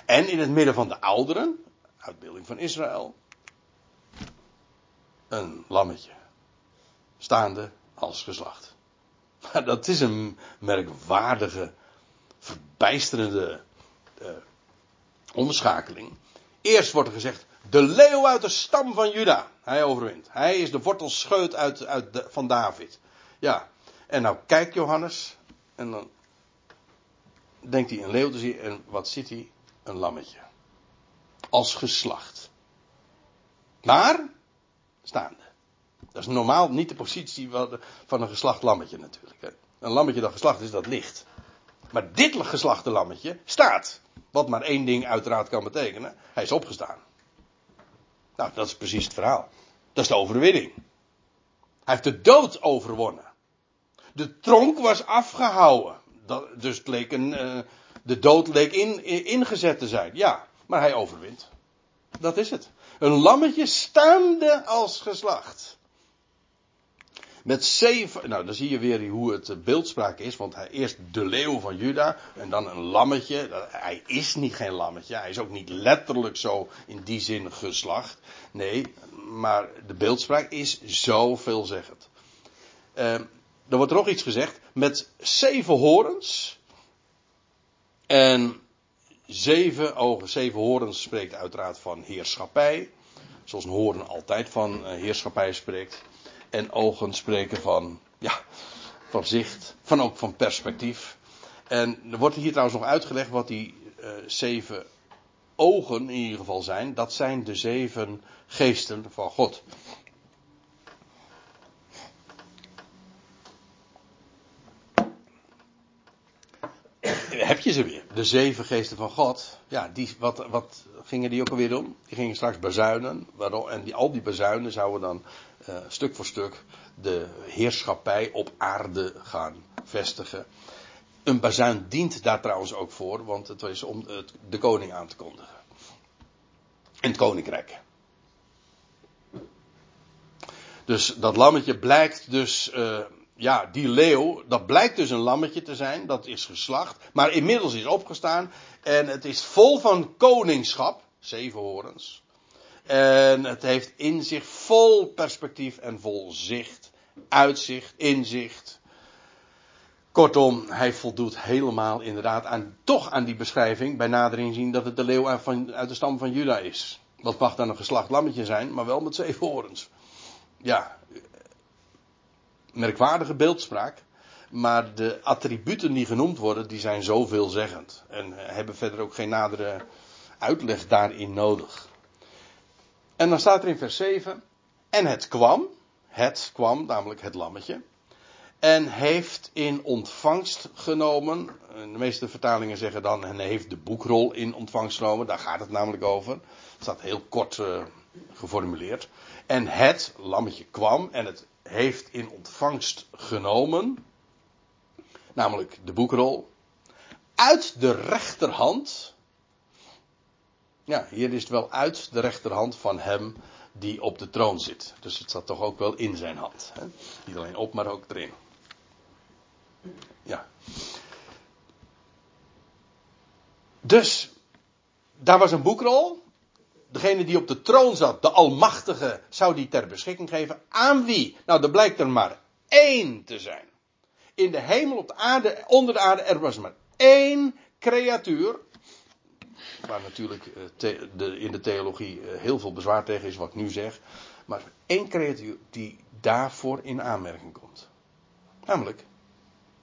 en in het midden van de ouderen, uitbeelding van Israël, een lammetje. Staande als geslacht. Maar dat is een merkwaardige, verbijsterende uh, omschakeling. Eerst wordt er gezegd, de leeuw uit de stam van Juda. Hij overwint. Hij is de wortelscheut uit, uit van David. Ja, en nou kijkt Johannes en dan denkt hij een leeuw te zien en wat ziet hij? Een lammetje. Als geslacht. Maar staande. Dat is normaal niet de positie van een geslacht lammetje natuurlijk. Een lammetje dat geslacht is, dat ligt. Maar dit geslachte lammetje staat. Wat maar één ding uiteraard kan betekenen. Hij is opgestaan. Nou, dat is precies het verhaal. Dat is de overwinning. Hij heeft de dood overwonnen. De tronk was afgehouden. Dat, dus het leek een, uh, de dood leek in, ingezet te zijn. Ja, maar hij overwint. Dat is het. Een lammetje staande als geslacht. Met zeven, nou dan zie je weer hoe het beeldspraak is, want hij eerst de leeuw van Juda en dan een lammetje. Hij is niet geen lammetje, hij is ook niet letterlijk zo in die zin geslacht. Nee, maar de beeldspraak is zo veelzeggend. Uh, er wordt er nog iets gezegd, met zeven horens en zeven ogen. Zeven horens spreekt uiteraard van heerschappij. Zoals een hoorn altijd van eh, heerschappij spreekt. En ogen spreken van, ja, van zicht. Van ook van perspectief. En er wordt hier trouwens nog uitgelegd wat die uh, zeven ogen in ieder geval zijn. Dat zijn de zeven geesten van God. Heb je ze weer. De zeven geesten van God. Ja, die, wat, wat gingen die ook alweer doen? Die gingen straks bezuinen. Waarom, en die, al die bezuinen zouden dan uh, stuk voor stuk de heerschappij op aarde gaan vestigen. Een bazuin dient daar trouwens ook voor, want het is om de koning aan te kondigen. En het koninkrijk. Dus dat lammetje blijkt dus, uh, ja, die leeuw, dat blijkt dus een lammetje te zijn, dat is geslacht, maar inmiddels is opgestaan en het is vol van koningschap, zeven horens. En het heeft in zich vol perspectief en vol zicht, uitzicht, inzicht. Kortom, hij voldoet helemaal inderdaad aan, toch aan die beschrijving bij nadering zien dat het de leeuw uit de stam van Juda is. Wat mag dan een geslacht lammetje zijn, maar wel met zeven horens. Ja, merkwaardige beeldspraak. Maar de attributen die genoemd worden, die zijn zo veelzeggend. En hebben verder ook geen nadere uitleg daarin nodig. En dan staat er in vers 7. En het kwam. Het kwam, namelijk het lammetje. En heeft in ontvangst genomen. De meeste vertalingen zeggen dan. En heeft de boekrol in ontvangst genomen. Daar gaat het namelijk over. Het staat heel kort uh, geformuleerd. En het lammetje kwam. En het heeft in ontvangst genomen. Namelijk de boekrol. Uit de rechterhand. Ja, hier is het wel uit de rechterhand van hem die op de troon zit. Dus het zat toch ook wel in zijn hand. Hè? Niet alleen op, maar ook erin. Ja. Dus, daar was een boekrol. Degene die op de troon zat, de Almachtige, zou die ter beschikking geven. Aan wie? Nou, er blijkt er maar één te zijn. In de hemel, op de aarde, onder de aarde, er was maar één creatuur. Waar natuurlijk eh, in de theologie eh, heel veel bezwaar tegen is, wat ik nu zeg. Maar één creatuur die daarvoor in aanmerking komt. Namelijk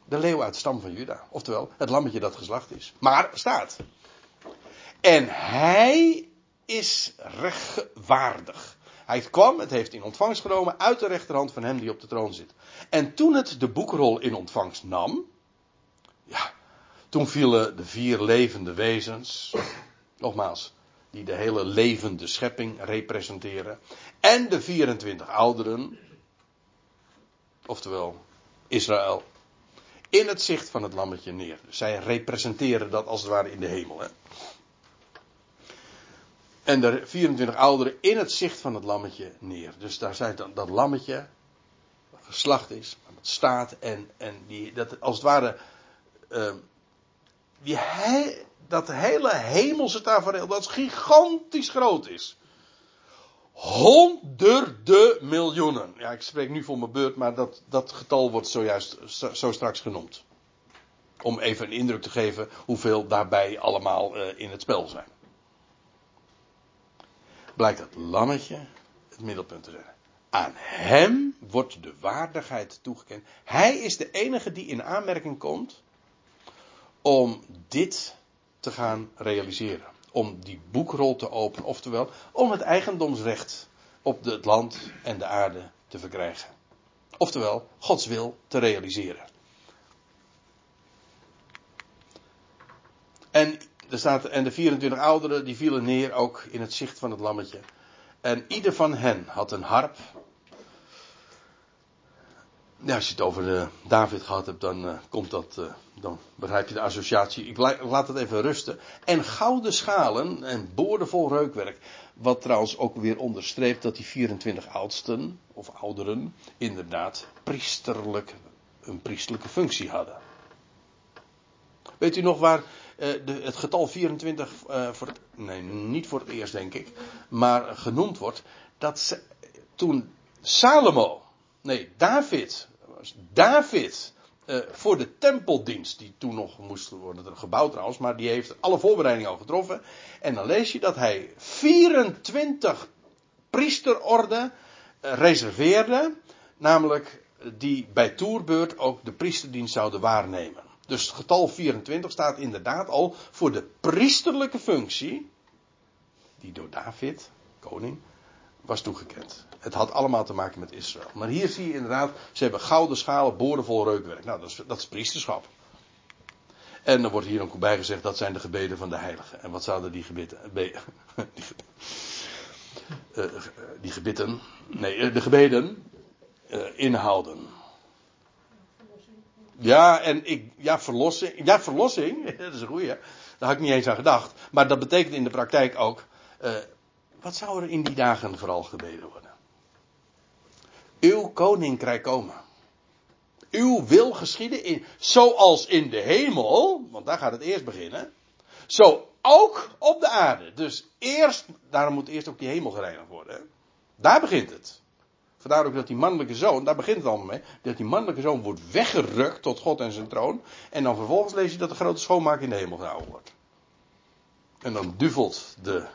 de leeuw uit stam van Juda. Oftewel, het lammetje dat geslacht is. Maar staat. En hij is rechtvaardig. Hij kwam, het heeft in ontvangst genomen uit de rechterhand van hem die op de troon zit. En toen het de boekrol in ontvangst nam, ja, toen vielen de vier levende wezens, nogmaals, die de hele levende schepping representeren, en de 24 ouderen, oftewel Israël, in het zicht van het lammetje neer. Zij representeren dat als het ware in de hemel. Hè? En de 24 ouderen in het zicht van het lammetje neer. Dus daar zijn dan dat lammetje, geslacht is, dat staat en, en die, dat als het ware, he, dat hele hemelse tafereel, dat gigantisch groot is. Honderden miljoenen. Ja, ik spreek nu voor mijn beurt, maar dat, dat getal wordt zojuist zo straks genoemd. Om even een indruk te geven hoeveel daarbij allemaal uh, in het spel zijn blijkt het lammetje het middelpunt te zijn. Aan hem wordt de waardigheid toegekend. Hij is de enige die in aanmerking komt om dit te gaan realiseren. Om die boekrol te openen, oftewel om het eigendomsrecht op het land en de aarde te verkrijgen. Oftewel, Gods wil te realiseren. En er en de 24 ouderen die vielen neer ook in het zicht van het lammetje. En ieder van hen had een harp. Ja, als je het over de David gehad hebt, dan uh, komt dat, uh, dan begrijp je de associatie. Ik laat het even rusten. En gouden schalen en boordevol reukwerk. Wat trouwens ook weer onderstreept dat die 24 oudsten, of ouderen, inderdaad priesterlijk, een priesterlijke functie hadden. Weet u nog waar de, het getal 24 uh, eh, voor het, nee, niet voor het eerst denk ik, maar genoemd wordt, dat ze, toen Salomo, nee, David, David, uh, voor de tempeldienst, die toen nog moest worden gebouwd trouwens, maar die heeft alle voorbereidingen al getroffen. En dan lees je dat hij 24 priesterorden reserveerde, namelijk die bij toerbeurt ook de priesterdienst zouden waarnemen. Dus het getal 24 staat inderdaad al voor de priesterlijke functie. Die door David, koning, was toegekend. Het had allemaal te maken met Israël. Maar hier zie je inderdaad, ze hebben gouden schalen, boordevol reukwerk. Nou, dat is, dat is priesterschap. En dan wordt hier ook bij gezegd, dat zijn de gebeden van de heiligen. En wat zouden die gebeden, be, die, uh, die gebitten, nee, de gebeden uh, inhouden. Ja, en ik, ja, verlossing. Ja, verlossing, dat is een goeie. Daar had ik niet eens aan gedacht. Maar dat betekent in de praktijk ook. Uh, wat zou er in die dagen vooral gebeden worden? Uw koninkrijk komen. Uw wil geschieden in, zoals in de hemel, want daar gaat het eerst beginnen. Zo ook op de aarde. Dus eerst, daarom moet eerst ook die hemel gereinigd worden. Daar begint het. Vandaar ook dat die mannelijke zoon, daar begint het allemaal mee, dat die mannelijke zoon wordt weggerukt tot God en zijn troon. En dan vervolgens lees je dat de grote schoonmaak in de hemel gehouden wordt. En dan duvelt de,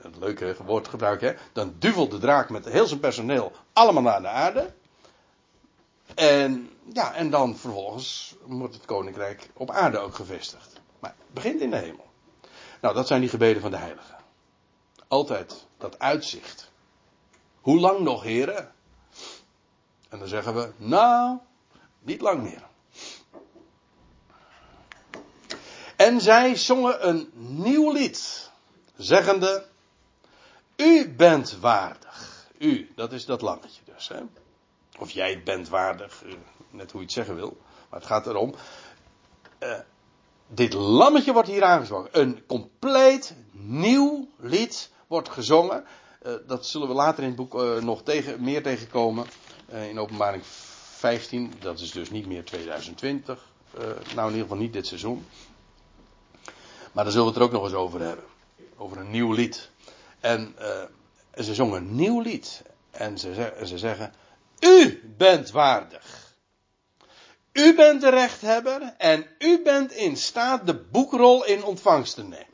het leuke woord gebruik hè, dan duvelt de draak met heel zijn personeel allemaal naar de aarde. En ja, en dan vervolgens wordt het koninkrijk op aarde ook gevestigd. Maar het begint in de hemel. Nou, dat zijn die gebeden van de heiligen. Altijd dat uitzicht. Hoe lang nog, heren? En dan zeggen we, nou, niet lang meer. En zij zongen een nieuw lied, zeggende, U bent waardig. U, dat is dat lammetje dus. Hè? Of jij bent waardig, eh, net hoe je het zeggen wil. Maar het gaat erom. Uh, dit lammetje wordt hier aangesproken. Een compleet nieuw lied wordt gezongen. Uh, dat zullen we later in het boek nog tegen, meer tegenkomen. Uh, in openbaring 15. Dat is dus niet meer 2020. nou, in ieder geval niet dit seizoen. Maar daar zullen we het er ook nog eens over hebben. Over een nieuw lied. En ze zongen een nieuw lied. En ze, ze zeggen: U bent waardig. U bent de rechthebber en u bent in staat de boekrol in ontvangst te nemen.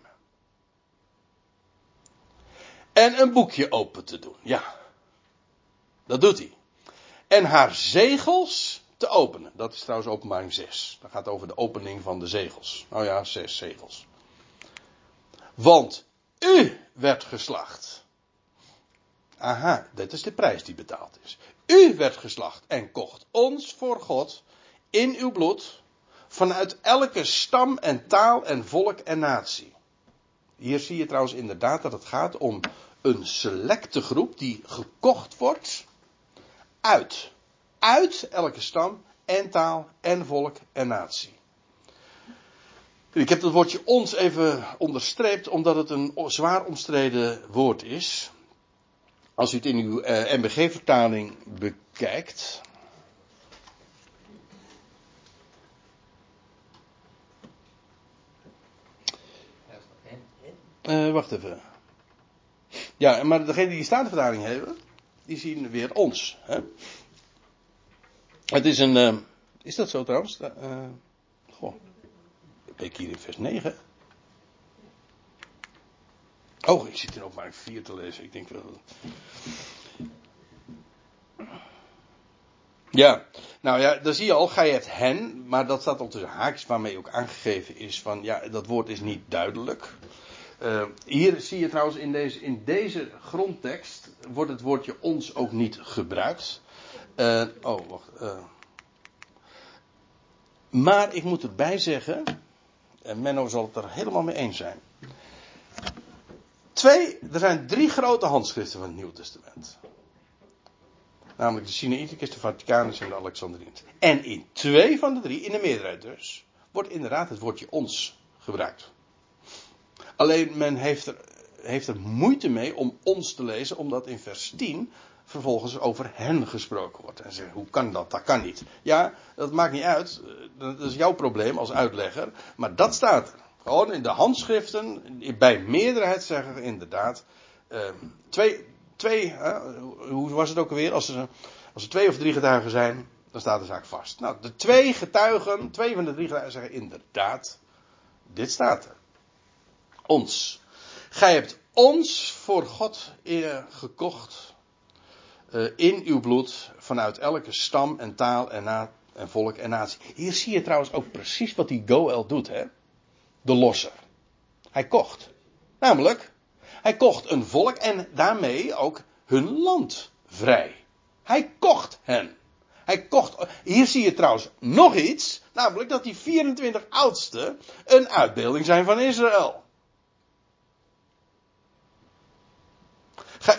En een boekje open te doen, ja. Dat doet hij. En haar zegels te openen. Dat is trouwens openbaring 6. Dat gaat over de opening van de zegels. Nou ja, zes zegels. Want u werd geslacht. Aha, dit is de prijs die betaald is. U werd geslacht en kocht ons voor God in uw bloed vanuit elke stam en taal en volk en natie. Hier zie je trouwens inderdaad dat het gaat om een selecte groep die gekocht wordt uit. Uit elke stam en taal en volk en natie. Ik heb dat woordje ons even onderstreept omdat het een zwaar omstreden woord is. Als u het in uw eh, MBG-vertaling bekijkt, Uh, wacht even. Ja, maar degene die statenvertaling hebben, die zien weer ons. Hè? Het is een. Uh, is dat zo trouwens? Uh, goh. Ik hier in vers 9? Oh, ik zit ook maar 4 te lezen. Ik denk wel. Ja, nou ja, dan zie je al, ga je het hen, maar dat staat al tussen haakjes waarmee ook aangegeven is van, ja, dat woord is niet duidelijk. Uh, hier zie je trouwens in deze, in deze grondtekst wordt het woordje ons ook niet gebruikt. Uh, oh, wacht. Uh. Maar ik moet erbij zeggen, en Menno zal het er helemaal mee eens zijn. Twee, er zijn drie grote handschriften van het Nieuw Testament. Namelijk de Sinaiticus, de Vaticanus en de Alexandriërs. En in twee van de drie, in de meerderheid dus, wordt inderdaad het woordje ons gebruikt. Alleen men heeft er, heeft er moeite mee om ons te lezen, omdat in vers 10 vervolgens over hen gesproken wordt. En zeggen, hoe kan dat? Dat kan niet. Ja, dat maakt niet uit. Dat is jouw probleem als uitlegger. Maar dat staat er. Gewoon in de handschriften, bij meerderheid zeggen inderdaad. Uh, twee, twee hoe was het ook alweer? Als er, als er twee of drie getuigen zijn, dan staat de zaak vast. Nou, de twee getuigen, twee van de drie getuigen zeggen inderdaad, dit staat er ons. Gij hebt ons voor God gekocht uh, in uw bloed vanuit elke stam en taal en volk en natie. Hier zie je trouwens ook precies wat die Goel doet, hè? De losser. Hij kocht. Namelijk, hij kocht een volk en daarmee ook hun land vrij. Hij kocht hen. Hij kocht. Hier zie je trouwens nog iets, namelijk dat die 24 oudsten een uitbeelding zijn van Israël.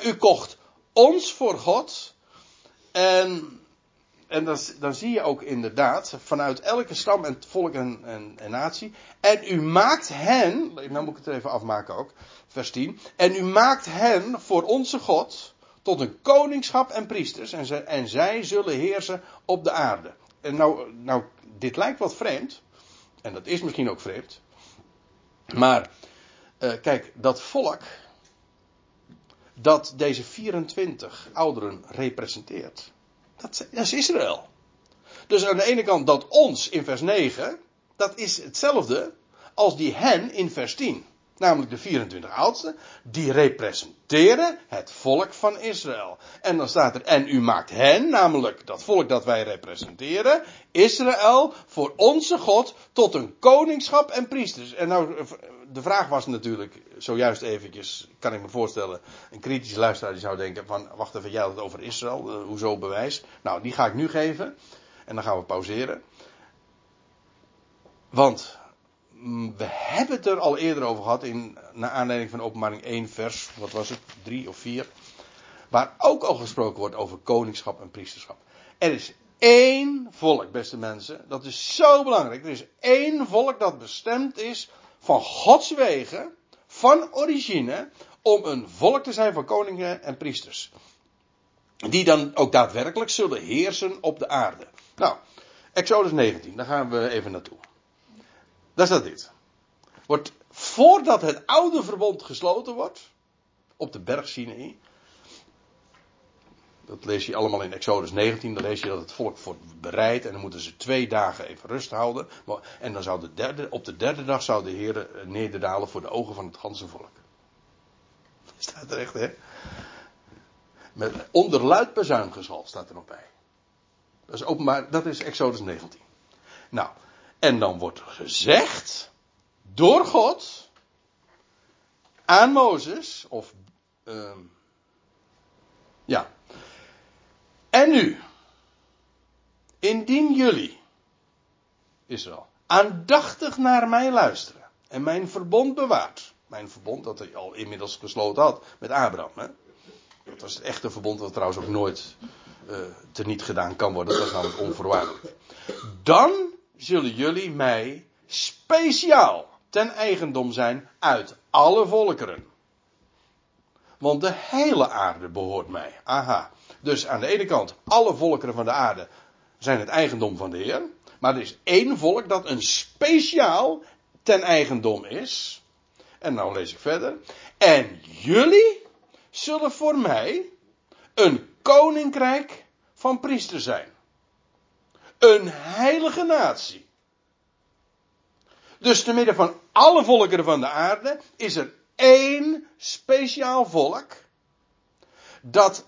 U kocht ons voor God. En en dan, dan zie je ook inderdaad vanuit elke stam en volk en, en, en natie. En u maakt hen, nou moet ik het even afmaken ook, vers 10. En u maakt hen voor onze God tot een koningschap en priesters. En, zij, en zij zullen heersen op de aarde. En nou, nou, dit lijkt wat vreemd. En dat is misschien ook vreemd. Maar, uh, kijk, dat volk. Dat deze 24 ouderen representeert. Dat, is Israël. Dus aan de ene kant dat ons in vers 9. Dat is hetzelfde als die hen in vers 10 namelijk de 24 oudsten, die representeren het volk van Israël. En dan staat er, en u maakt hen, namelijk dat volk dat wij representeren, Israël, voor onze God, tot een koningschap en priesters. En nou, de vraag was natuurlijk, zojuist eventjes, kan ik me voorstellen, een kritische luisteraar die zou denken van, wacht even, jij had het over Israël, uh, hoezo bewijs? Nou, die ga ik nu geven, en dan gaan we pauzeren. Want we hebben het er al eerder over gehad in naar aanleiding van openbaring 1 vers, wat was het, 3 of 4. Waar ook al gesproken wordt over koningschap en priesterschap. Er is één volk, beste mensen. Dat is zo belangrijk. Er is één volk dat bestemd is van Gods wegen, van origine, om een volk te zijn van koningen en priesters. Die dan ook daadwerkelijk zullen heersen op de aarde. Nou, Exodus 19, daar gaan we even naartoe. Daar staat dit. Wordt, voordat het oude verbond gesloten wordt, op de berg Sinai, dat lees je allemaal in Exodus 19. Dan lees je dat het volk wordt bereid. En dan moeten ze twee dagen even rust houden. En dan zou de derde, op de derde dag zou de Heer eh, nederdalen voor de ogen van het ganse volk. Staat er echt, hè? Met onderluid staat er nog bij. Dat is openbaar, dat is Exodus 19. Nou, en dan wordt gezegd door God aan Mozes, of uh, ja. En nu, indien jullie, Israël, aandachtig naar mij luisteren en mijn verbond bewaart. Mijn verbond dat hij al inmiddels gesloten had met Abraham. Hè? Dat was het echte verbond dat trouwens ook nooit uh, teniet gedaan kan worden. Dat was namelijk onvoorwaardelijk. Dan zullen jullie mij speciaal ten eigendom zijn uit alle volkeren. Want de hele aarde behoort mij. Aha. Dus aan de ene kant, alle volkeren van de aarde zijn het eigendom van de Heer. Maar er is één volk dat een speciaal ten eigendom is. En nou lees ik verder. En jullie zullen voor mij een koninkrijk van priesters zijn. Een heilige natie. Dus te midden van alle volkeren van de aarde is er één speciaal volk. Dat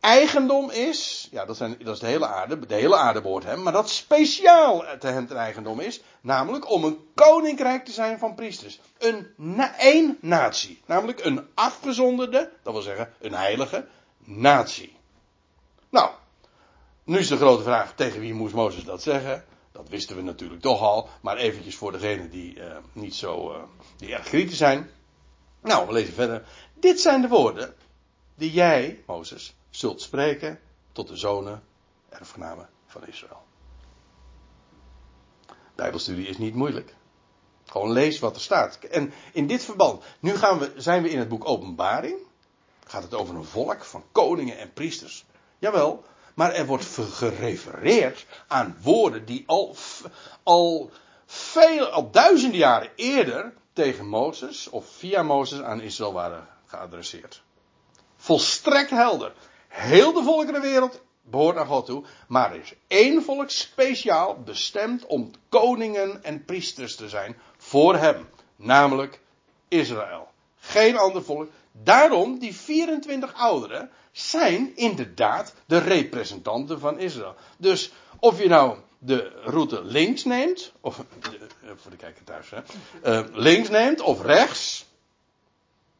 eigendom is. Ja, dat, zijn, dat is de hele aarde. De hele aarde behoort hem. Maar dat speciaal te hem ten eigendom is. Namelijk om een koninkrijk te zijn van priesters. Een na, één natie. Namelijk een afgezonderde. Dat wil zeggen een heilige natie. Nou. Nu is de grote vraag, tegen wie moest Mozes dat zeggen? Dat wisten we natuurlijk toch al, maar eventjes voor degenen die uh, niet zo, uh, die erg kritisch zijn. Nou, we lezen verder. Dit zijn de woorden die jij, Mozes, zult spreken tot de zonen, erfgenamen van Israël. Bijbelstudie is niet moeilijk. Gewoon lees wat er staat. En in dit verband, nu gaan we, zijn we in het boek Openbaring. Gaat het over een volk van koningen en priesters. Jawel, maar er wordt gerefereerd aan woorden die al, al, veel, al duizenden jaren eerder tegen Mozes of via Mozes aan Israël waren geadresseerd. Volstrekt helder. Heel de volkerenwereld behoort naar God toe, maar er is één volk speciaal bestemd om koningen en priesters te zijn voor hem, namelijk Israël. Geen ander volk. Daarom die 24 ouderen zijn inderdaad de representanten van Israël. Dus of je nou de route links neemt, of eh, voor de kijker thuis, uh, links neemt of rechts,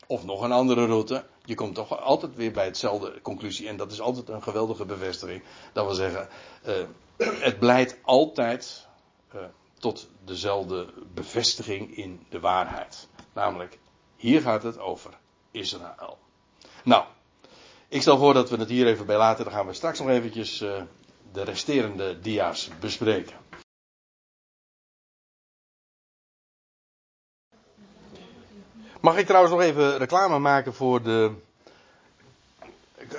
of nog een andere route, je komt toch altijd weer bij hetzelfde conclusie. En dat is altijd een geweldige bevestiging. Dat wil zeggen, uh, het blijkt altijd tot dezelfde bevestiging in de waarheid. Namelijk, hier gaat het over Israël. Nou, ik stel voor dat we het hier even bij laten. Dan gaan we straks nog eventjes uh, de resterende dia's bespreken. Mag ik trouwens nog even reclame maken voor de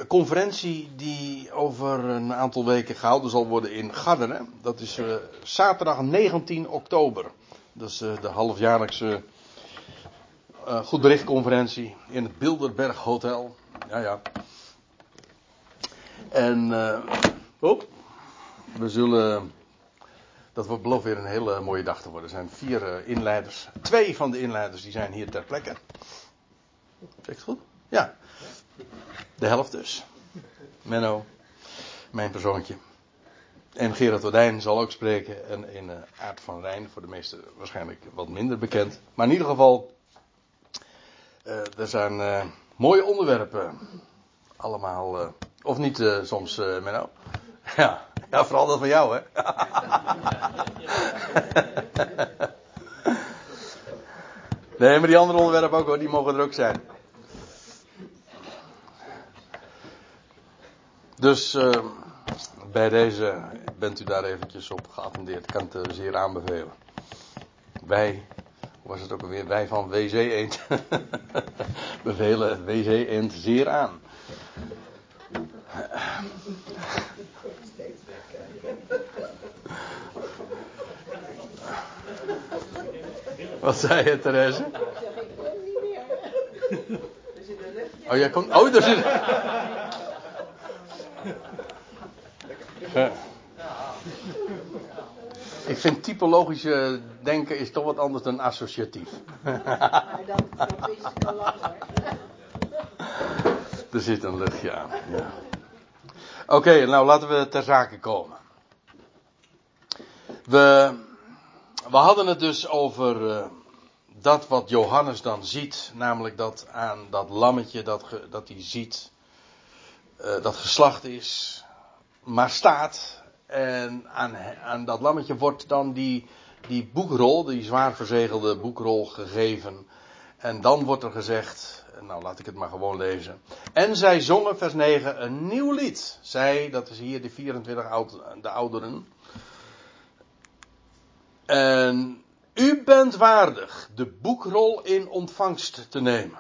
conferentie die over een aantal weken gehouden zal worden in Garderen. Dat is uh, zaterdag 19 oktober. Dat is uh, de halfjaarlijkse uh, goed berichtconferentie in het Bilderberg Hotel. Ja, ja. En oh, we zullen. Dat wordt belooft weer een hele mooie dag te worden. Er zijn vier inleiders. Twee van de inleiders die zijn hier ter plekke. Zeg het goed? Ja. De helft dus. Menno, mijn persoontje. En Gerard Wardijn zal ook spreken. En in uh, Aard van Rijn, voor de meesten waarschijnlijk wat minder bekend. Maar in ieder geval, uh, er zijn uh, mooie onderwerpen. Allemaal, of niet soms, Menno? Ja, ja, vooral dat van jou, hè? nee, maar die andere onderwerpen ook die mogen er ook zijn. Dus uh, bij deze bent u daar eventjes op geattendeerd. Ik kan het zeer aanbevelen. Wij, was het ook alweer? Wij van WC Eend bevelen WC Eend zeer aan. Wat zei je, Therese? Oh, jij komt. Oh, daar zit. Ik vind typologische denken is toch wat anders dan associatief. dat, is al lang Er zit een luchtje aan. Ja. Oké, nou laten we ter zake komen. We, we hadden het dus over uh, dat wat Johannes dan ziet, namelijk dat aan dat lammetje dat, ge, dat hij ziet, uh, dat geslacht is, maar staat. En aan, dat lammetje wordt dan die, die boekrol, die zwaar verzegelde boekrol gegeven. En dan wordt er gezegd, nou laat ik het maar gewoon lezen. En zij zongen, vers 9, een nieuw lied. Zij, dat is hier de 24 oud, de ouderen. En u bent waardig de boekrol in ontvangst te nemen.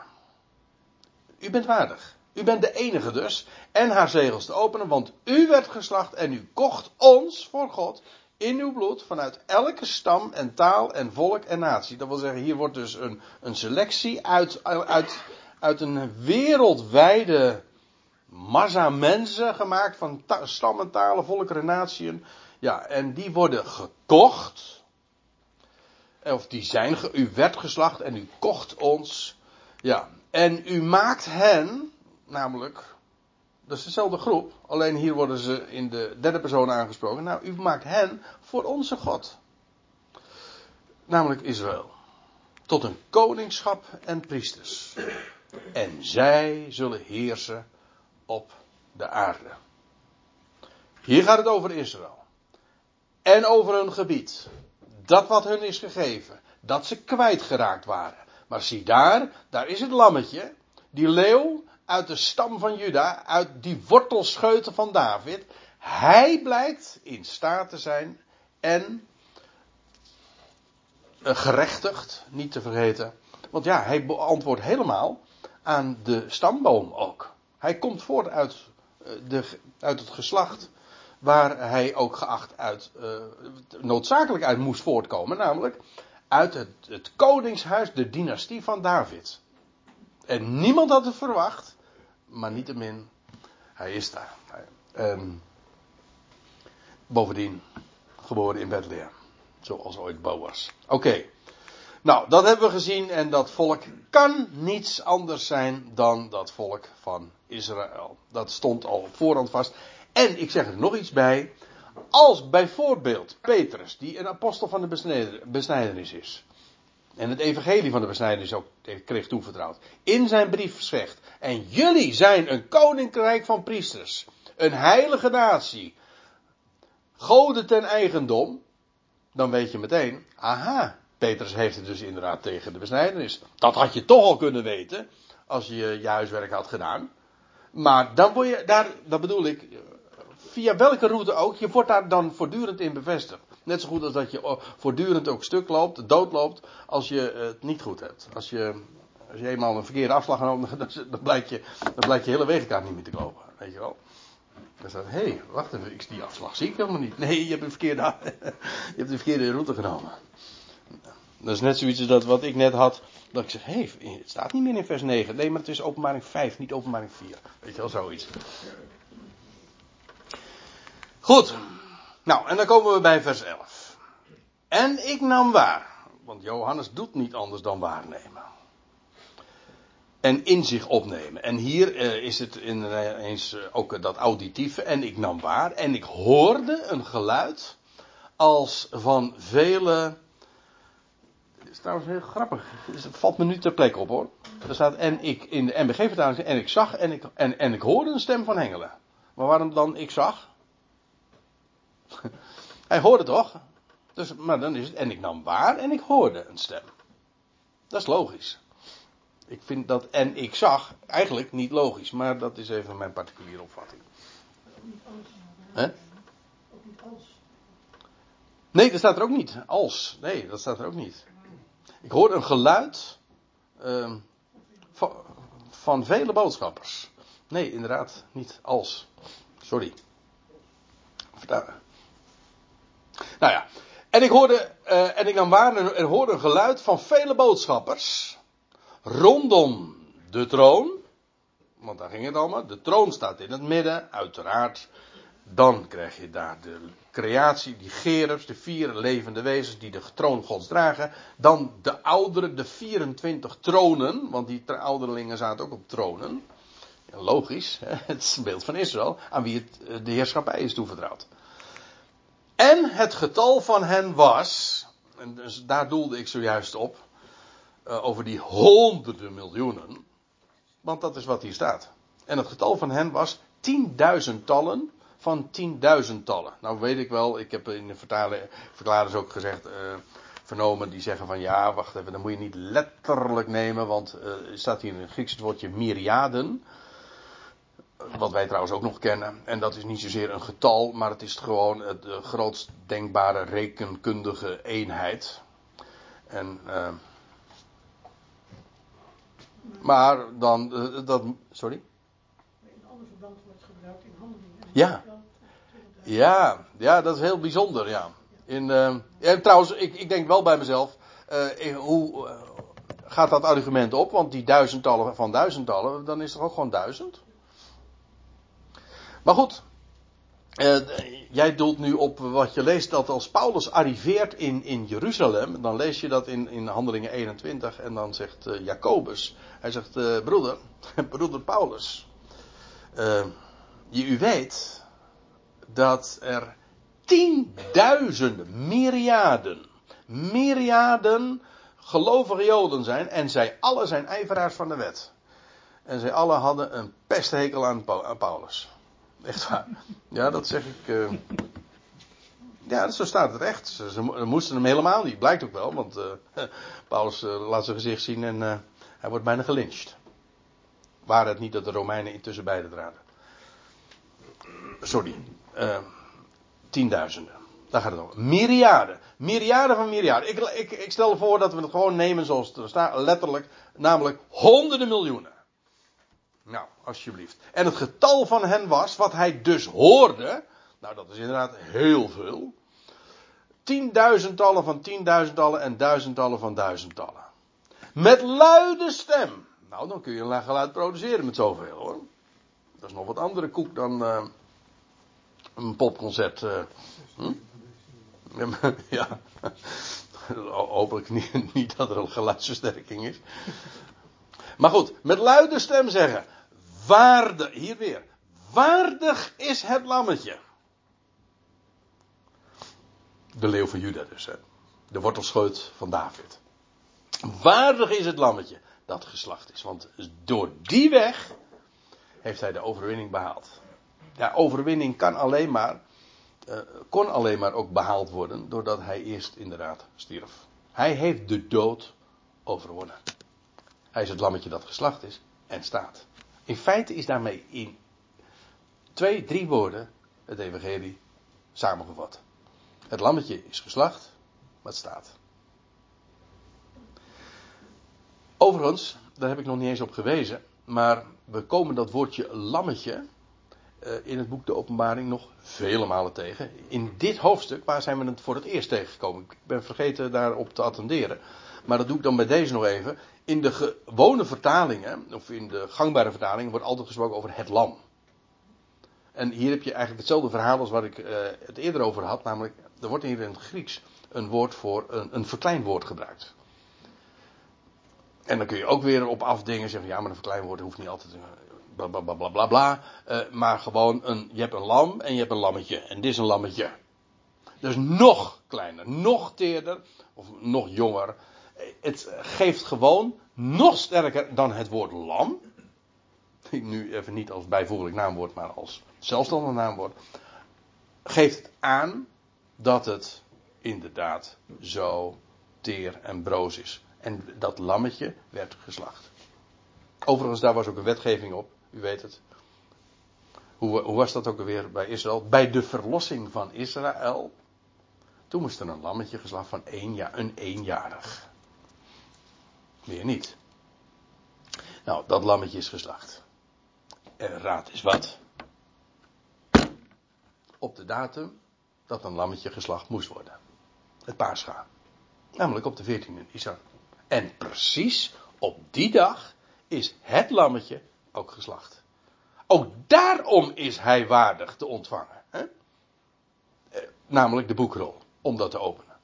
U bent waardig. U bent de enige dus. En haar zegels te openen, want u werd geslacht en u kocht ons voor God in uw bloed vanuit elke stam en taal en volk en natie. Dat wil zeggen, hier wordt dus een, een selectie uit, uit, uit een wereldwijde massa mensen gemaakt van ta- stammen, talen, volkeren, natieën. Ja, en die worden gekocht. Of die zijn, u werd geslacht en u kocht ons. Ja, en u maakt hen, namelijk, dat is dezelfde groep, alleen hier worden ze in de derde persoon aangesproken. Nou, u maakt hen voor onze God. Namelijk Israël. Tot een koningschap en priesters. En zij zullen heersen op de aarde. Hier gaat het over Israël. En over hun gebied. Dat wat hun is gegeven. Dat ze kwijtgeraakt waren. Maar zie daar, daar is het lammetje. Die leeuw uit de stam van Juda, uit die wortelscheuten van David. Hij blijkt in staat te zijn en eh, gerechtigd, niet te vergeten. Want ja, hij beantwoordt helemaal aan de stamboom ook. Hij komt voort uit, eh, de, uit het geslacht waar hij ook geacht uit, uh, noodzakelijk uit moest voortkomen, namelijk uit het, het koningshuis, de dynastie van David. En niemand had het verwacht, maar niettemin, hij is daar. En bovendien, geboren in Bethlehem. Zoals ooit Boas. Oké. Nou, dat hebben we gezien en dat volk kan niets anders zijn dan dat volk van Israël. Dat stond al op voorhand vast. En ik zeg er nog iets bij. Als bijvoorbeeld Petrus, die een apostel van de besnijdenis is, en het evangelie van de besnijdenis ook kreeg toevertrouwd, in zijn brief zegt, en jullie zijn een koninkrijk van priesters, een heilige natie, goden ten eigendom, dan weet je meteen, aha, Petrus heeft het dus inderdaad tegen de besnijdenis. Dat had je toch al kunnen weten, als je je huiswerk had gedaan. Maar dan word je, daar, dat bedoel ik, via welke route ook, je wordt daar dan voortdurend in bevestigd. Net zo goed als dat je voortdurend ook stuk loopt, doodloopt, als je het niet goed hebt. Als je, als je eenmaal een verkeerde afslag genomen, dan, blijkt je, dan blijkt je hele wegenkaart niet meer te kopen. Weet je wel. Dan staat, hé, hey, wacht even, die afslag zie ik helemaal niet. Nee, je hebt een verkeerde, je hebt de verkeerde route genomen. Dat is net zoiets als dat wat ik net had. Dat ik zeg, hé, hey, het staat niet meer in vers 9. Nee, maar het is openbaring 5, niet openbaring 4. Weet je wel, zoiets. Goed. Nou, en dan komen we bij vers 11. En ik nam waar. Want Johannes doet niet anders dan waarnemen. En in zich opnemen. En hier uh, is het ineens uh, ook dat auditieve. En ik nam waar. En ik hoorde een geluid. Als van vele is trouwens heel grappig. Het valt me nu ter plekke op hoor. Er staat en ik in de MBG-vertaling en ik zag en ik, en, en ik hoorde een stem van hengelen. Maar waarom dan ik zag? Hij hoorde toch? Dus, maar dan is het en ik nam waar en ik hoorde een stem. Dat is logisch. Ik vind dat en ik zag eigenlijk niet logisch, maar dat is even mijn particuliere opvatting. Ook niet als. Nee, dat staat er ook niet. Als. Nee, dat staat er ook niet. Ik hoor een geluid uh, van, van, vele boodschappers. Nee, inderdaad, niet als. Sorry. Nou ja. En ik hoorde, uh, en ik nam waar, hoorde een geluid van vele boodschappers. Rondom de troon. Want daar ging het allemaal. De troon staat in het midden, uiteraard. Dan krijg je daar de creatie, die gerubs, de vier levende wezens die de troon gods dragen. Dan de ouderen, de 24 tronen, want die ouderlingen zaten ook op tronen. Logisch, het beeld van Israël, aan wie het, eh, de heerschappij is toevertrouwd. En het getal van hen was, en dus daar doelde ik zojuist op, uh, over die honderden miljoenen, want dat is wat hier staat. En het getal van hen was tienduizendtallen van tienduizendtallen. Nou weet ik wel, ik heb in de verklaarders ook gezegd, uh, vernomen, die zeggen van ja, wacht even, dan moet je niet letterlijk nemen, want uh, staat hier in het Grieks woordje myriaden. Wat wij trouwens ook nog kennen. En dat is niet zozeer een getal, maar het is gewoon het de grootst denkbare rekenkundige eenheid. En, uh, maar dan, uh, dat, sorry? In ander verband wordt gebruikt in handelingen. Ja. Ja, ja, dat is heel bijzonder, ja. In, uh, ja trouwens, ik, ik denk wel bij mezelf, uh, hoe uh, gaat dat argument op? Want die duizendtallen van duizendtallen, dan is er ook gewoon duizend. Maar goed, jij doelt nu op wat je leest, dat als Paulus arriveert in, in Jeruzalem, dan lees je dat in, in Handelingen 21 en dan zegt Jacobus, hij zegt, broeder, broeder Paulus, je, u weet dat er tienduizenden, myriaden, myriaden gelovige Joden zijn en zij alle zijn ijveraars van de wet. En zij alle hadden een pesthekel aan, Paulus. Echt waar. Ja, dat zeg ik. Uh... Ja, zo staat het echt. Ze, moesten hem helemaal niet. Blijkt ook wel, want uh, Paulus uh, laat zijn gezicht zien en hij wordt bijna gelyncht. Waar het niet dat de Romeinen intussen beide draden sorry, tienduizenden. Daar gaat het om. Myriaden. Myriaden van myriaden. Ik, ik, ik stel voor dat we het gewoon nemen zoals het er staat, letterlijk, namelijk honderden miljoenen. Nou, alsjeblieft. En het getal van hen was, wat hij dus hoorde, nou dat is inderdaad heel veel. Tienduizendtallen van tienduizendtallen en duizendtallen van duizendtallen. Met luide stem. Nou, dan kun je een geluid produceren met zoveel hoor. Dat is nog wat andere koek dan, uh, een popconcert. Uh, hm? ja. Hopelijk niet, niet dat er een geluidsversterking is. Maar goed, met luide stem zeggen. Waardig, hier weer. Waardig is het lammetje. De leeuw van Juda dus. Hè. De wortelscheut van David. Waardig is het lammetje dat geslacht is. Want door die weg heeft hij de overwinning behaald ja, overwinning kan alleen maar, uh, kon alleen maar ook behaald worden doordat hij eerst inderdaad stierf. Hij heeft de dood overwonnen. Hij is het lammetje dat geslacht is en staat. In feite is daarmee in twee, drie woorden het evangelie samengevat. Het lammetje is geslacht, het staat. Overigens, daar heb ik nog niet eens op gewezen, maar we komen dat woordje lammetje eh, in het boek De Openbaring nog vele malen tegen. In dit hoofdstuk, waar zijn we het voor het eerst tegengekomen? Ik ben vergeten daarop te attenderen. Maar dat doe ik dan bij deze nog even. In de gewone vertalingen, of in de gangbare vertalingen, wordt altijd gesproken over het lam. En hier heb je eigenlijk hetzelfde verhaal als waar ik uh, het eerder over had. Namelijk, er wordt hier in het Grieks een woord voor, een, een verkleinwoord gebruikt. En dan kun je ook weer op afdingen zeggen, ja, maar een verkleinwoord hoeft niet altijd bla bla bla bla bla. uh, maar gewoon een, je hebt een lam en je hebt een lammetje. En dit is een lammetje. Dus nog kleiner, nog teerder, of nog jonger. Het geeft gewoon nog sterker dan het woord lam. Nu even niet als bijvoeglijk naamwoord, maar als zelfstandig naamwoord. Geeft het aan dat het inderdaad zo teer en broos is. En dat lammetje werd geslacht. Overigens, daar was ook een wetgeving op. U weet het. Hoe, hoe was dat ook alweer bij Israël? Bij de verlossing van Israël. Toen moest er een lammetje geslacht van één jaar, een eenjarig. Meer niet. Nou, dat lammetje is geslacht. En raad is wat. Op de datum dat een lammetje geslacht moest worden. Het paascha. Namelijk op de 14e Isar. En precies op die dag is het lammetje ook geslacht. Ook daarom is hij waardig te ontvangen. Hè? Eh, namelijk de boekrol, om dat te openen.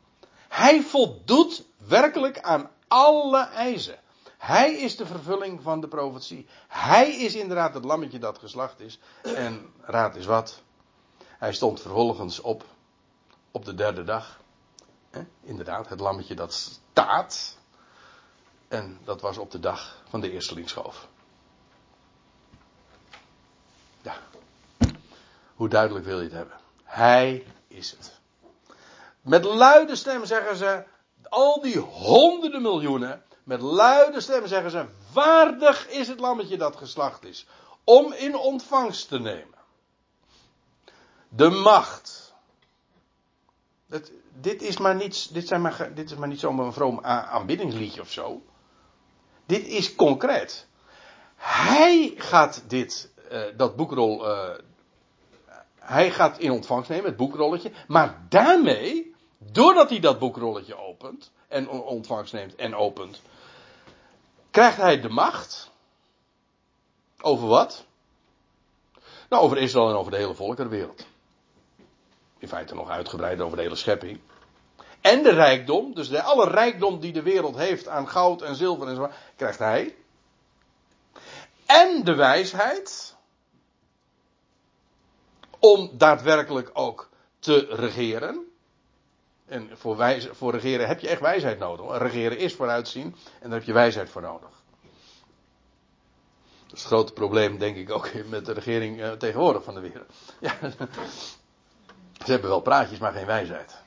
Hij voldoet werkelijk aan alle eisen. Hij is de vervulling van de profetie. Hij is inderdaad het lammetje dat geslacht is. En raad is wat. Hij stond vervolgens op, op de derde dag. Inderdaad, het lammetje dat staat. En dat was op de dag van de eerste linksschoof. Ja. Hoe duidelijk wil je het hebben? Hij is het. Met luide stem zeggen ze, al die honderden miljoenen, met luide stem zeggen ze, waardig is het lammetje dat geslacht is, om in ontvangst te nemen. De macht. Dit, is maar niet, dit, zijn maar, dit is maar niet zomaar een vroom aanbiddingsliedje of zo. Dit is concreet. Hij gaat dit uh, dat boekrol. Uh, hij gaat in ontvangst nemen, het boekrolletje. Maar daarmee, doordat hij dat boekrolletje opent. En ontvangst neemt en opent. Krijgt hij de macht. Over wat? Nou, over Israël en over de hele volkerenwereld. In feite nog uitgebreid over de hele schepping. En de rijkdom, dus de, alle rijkdom die de wereld heeft aan goud en zilver en zo, krijgt hij. En de wijsheid om daadwerkelijk ook te regeren. En voor, wijs, voor regeren heb je echt wijsheid nodig. Regeren is vooruitzien en daar heb je wijsheid voor nodig. Dat is het grote probleem, denk ik, ook met de regering uh, tegenwoordig van de wereld. Ja, ze hebben wel praatjes, maar geen wijsheid.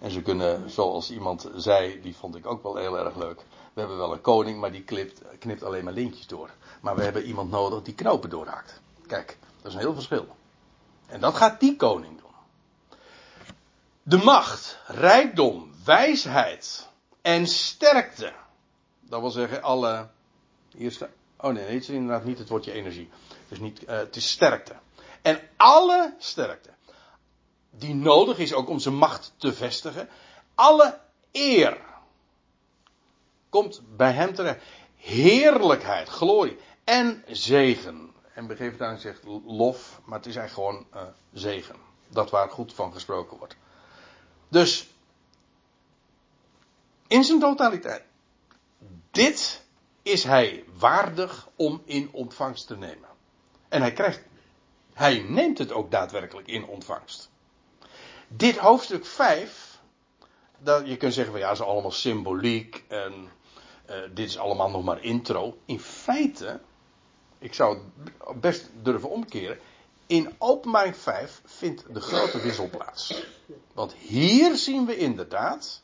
En ze kunnen, zoals iemand zei, die vond ik ook wel heel erg leuk. We hebben wel een koning, maar die knipt, knipt alleen maar lintjes door. Maar we hebben iemand nodig die knopen doorhaakt. Kijk, dat is een heel verschil. En dat gaat die koning doen. De macht, rijkdom, wijsheid en sterkte. Dat wil zeggen, alle. Oh nee, het is inderdaad niet het woordje energie. Is, niet, uh, het is sterkte. En alle sterkte. Die nodig is ook om zijn macht te vestigen. Alle eer. Komt bij hem terecht. Heerlijkheid, glorie en zegen. En begeven zegt lof, maar het is eigenlijk gewoon uh, zegen. Dat waar goed van gesproken wordt. Dus, in zijn totaliteit. Dit is hij waardig om in ontvangst te nemen. En hij krijgt, hij neemt het ook daadwerkelijk in ontvangst. Dit hoofdstuk 5, dat, je kunt zeggen van ja, is allemaal symboliek en uh, dit is allemaal nog maar intro. In feite ik zou het best durven omkeren. In openbaring 5 vindt de grote wissel plaats. Want hier zien we inderdaad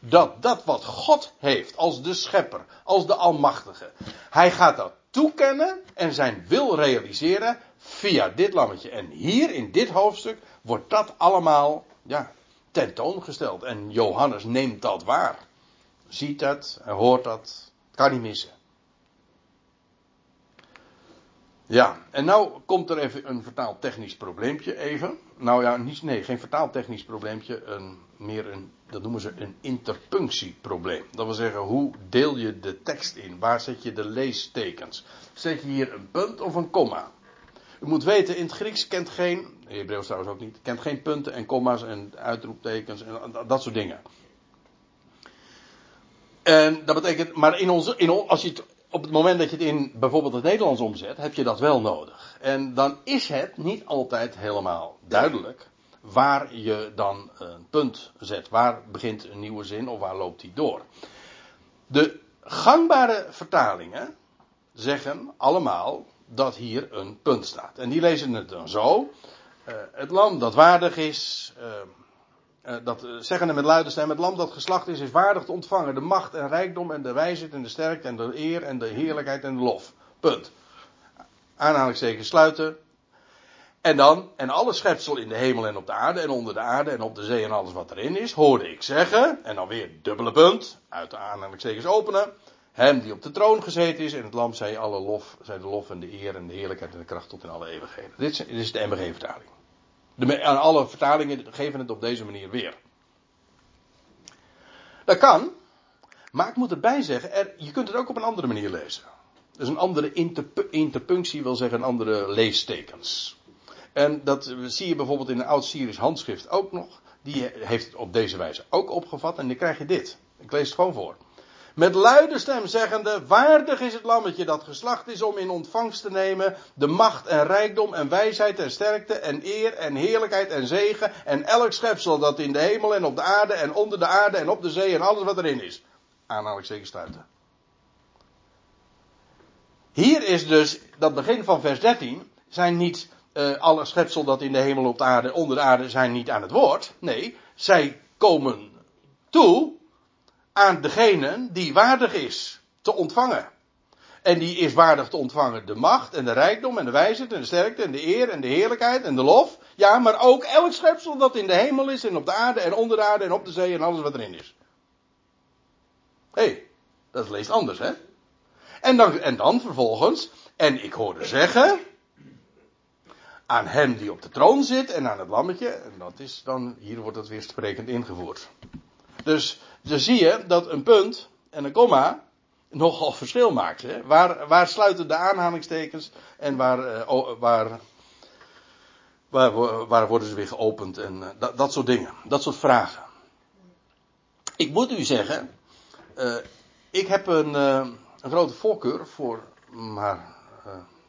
dat dat wat God heeft als de schepper, als de almachtige, hij gaat dat toekennen en zijn wil realiseren via dit lammetje. En hier in dit hoofdstuk wordt dat allemaal ja, tentoongesteld. En Johannes neemt dat waar. Ziet dat, hoort dat, kan niet missen. Ja, en nou komt er even een vertaaltechnisch probleempje even. Nou ja, niet, nee, geen vertaaltechnisch probleempje, een, meer een, dat noemen ze een interpunctieprobleem. Dat wil zeggen, hoe deel je de tekst in? Waar zet je de leestekens? Zet je hier een punt of een komma? U moet weten, in het Grieks kent geen, Hebreeuws trouwens ook niet, kent geen punten en komma's en uitroeptekens en dat soort dingen. En dat betekent, maar in onze, in, als je het op het moment dat je het in bijvoorbeeld het Nederlands omzet, heb je dat wel nodig. En dan is het niet altijd helemaal duidelijk waar je dan een punt zet. Waar begint een nieuwe zin of waar loopt die door? De gangbare vertalingen zeggen allemaal dat hier een punt staat. En die lezen het dan zo. Uh, het land dat waardig is, uh, uh, dat zeggen met luide stem, het lam dat geslacht is, is waardig te ontvangen de macht en rijkdom en de wijsheid en de sterkte en de eer en de heerlijkheid en de lof. Punt. Aanhalingstekens sluiten. En dan, en alle schepsel in de hemel en op de aarde en onder de aarde en op de zee en alles wat erin is, hoorde ik zeggen, en dan weer dubbele punt, uit de aanhalingstekens openen, hem die op de troon gezeten is en het lam zij alle lof, zij de lof en de eer en de heerlijkheid en de kracht tot in alle eeuwigheden. Dit is de MBG-vertaling. De, alle vertalingen geven het op deze manier weer. Dat kan, maar ik moet erbij zeggen, er, je kunt het ook op een andere manier lezen. Dus een andere interpunctie wil zeggen andere leestekens. En dat zie je bijvoorbeeld in een oud-Syrisch handschrift ook nog. Die heeft het op deze wijze ook opgevat en dan krijg je dit. Ik lees het gewoon voor. Met luide stem zeggende, waardig is het lammetje dat geslacht is om in ontvangst te nemen de macht en rijkdom en wijsheid en sterkte en eer en heerlijkheid en zegen en elk schepsel dat in de hemel en op de aarde en onder de aarde en op de zee en alles wat erin is. Aanhalingstekens sluiten. Hier is dus dat begin van vers 13 zijn niet uh, alle schepsel dat in de hemel op de aarde onder de aarde zijn niet aan het woord. Nee, zij komen toe aan degene die waardig is te ontvangen. En die is waardig te ontvangen de macht en de rijkdom en de wijsheid en de sterkte en de eer en de heerlijkheid en de lof. Ja, maar ook elk schepsel dat in de hemel is en op de aarde en onder de aarde en op de zee en alles wat erin is. Hé, hey, dat leest anders, hè? En dan, en dan vervolgens, en ik hoorde zeggen, aan hem die op de troon zit en aan het lammetje, en dat is dan, hier wordt het weer sprekend ingevoerd. Dus dan zie je dat een punt en een komma nogal verschil maakt. Hè? Waar, waar sluiten de aanhalingstekens en waar, uh, waar, waar, worden ze weer geopend en uh, dat, dat, soort dingen. Dat soort vragen. Ik moet u zeggen, uh, ik heb een, een, grote voorkeur voor, maar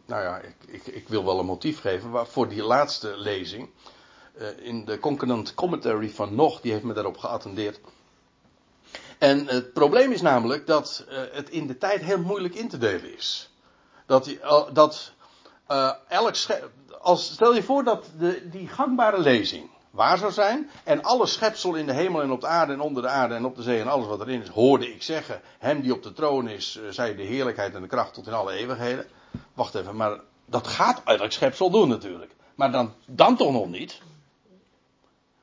nou ja, ik, ik, ik, wil wel een motief geven voor die laatste lezing. in de Concordant Commentary van Nog, die heeft me daarop geattendeerd. En het probleem is namelijk dat uh, het in de tijd heel moeilijk in te delen is. Dat, dat uh, elk als Stel je voor dat de, die gangbare lezing waar zou zijn. En alle schepsel in de hemel en op de aarde en onder de aarde en op de zee en alles wat erin is, hoorde ik zeggen. Hem die op de troon is, zij de heerlijkheid en de kracht tot in alle eeuwigheden. Wacht even, maar dat gaat elk schepsel doen natuurlijk. Maar dan, dan toch nog niet.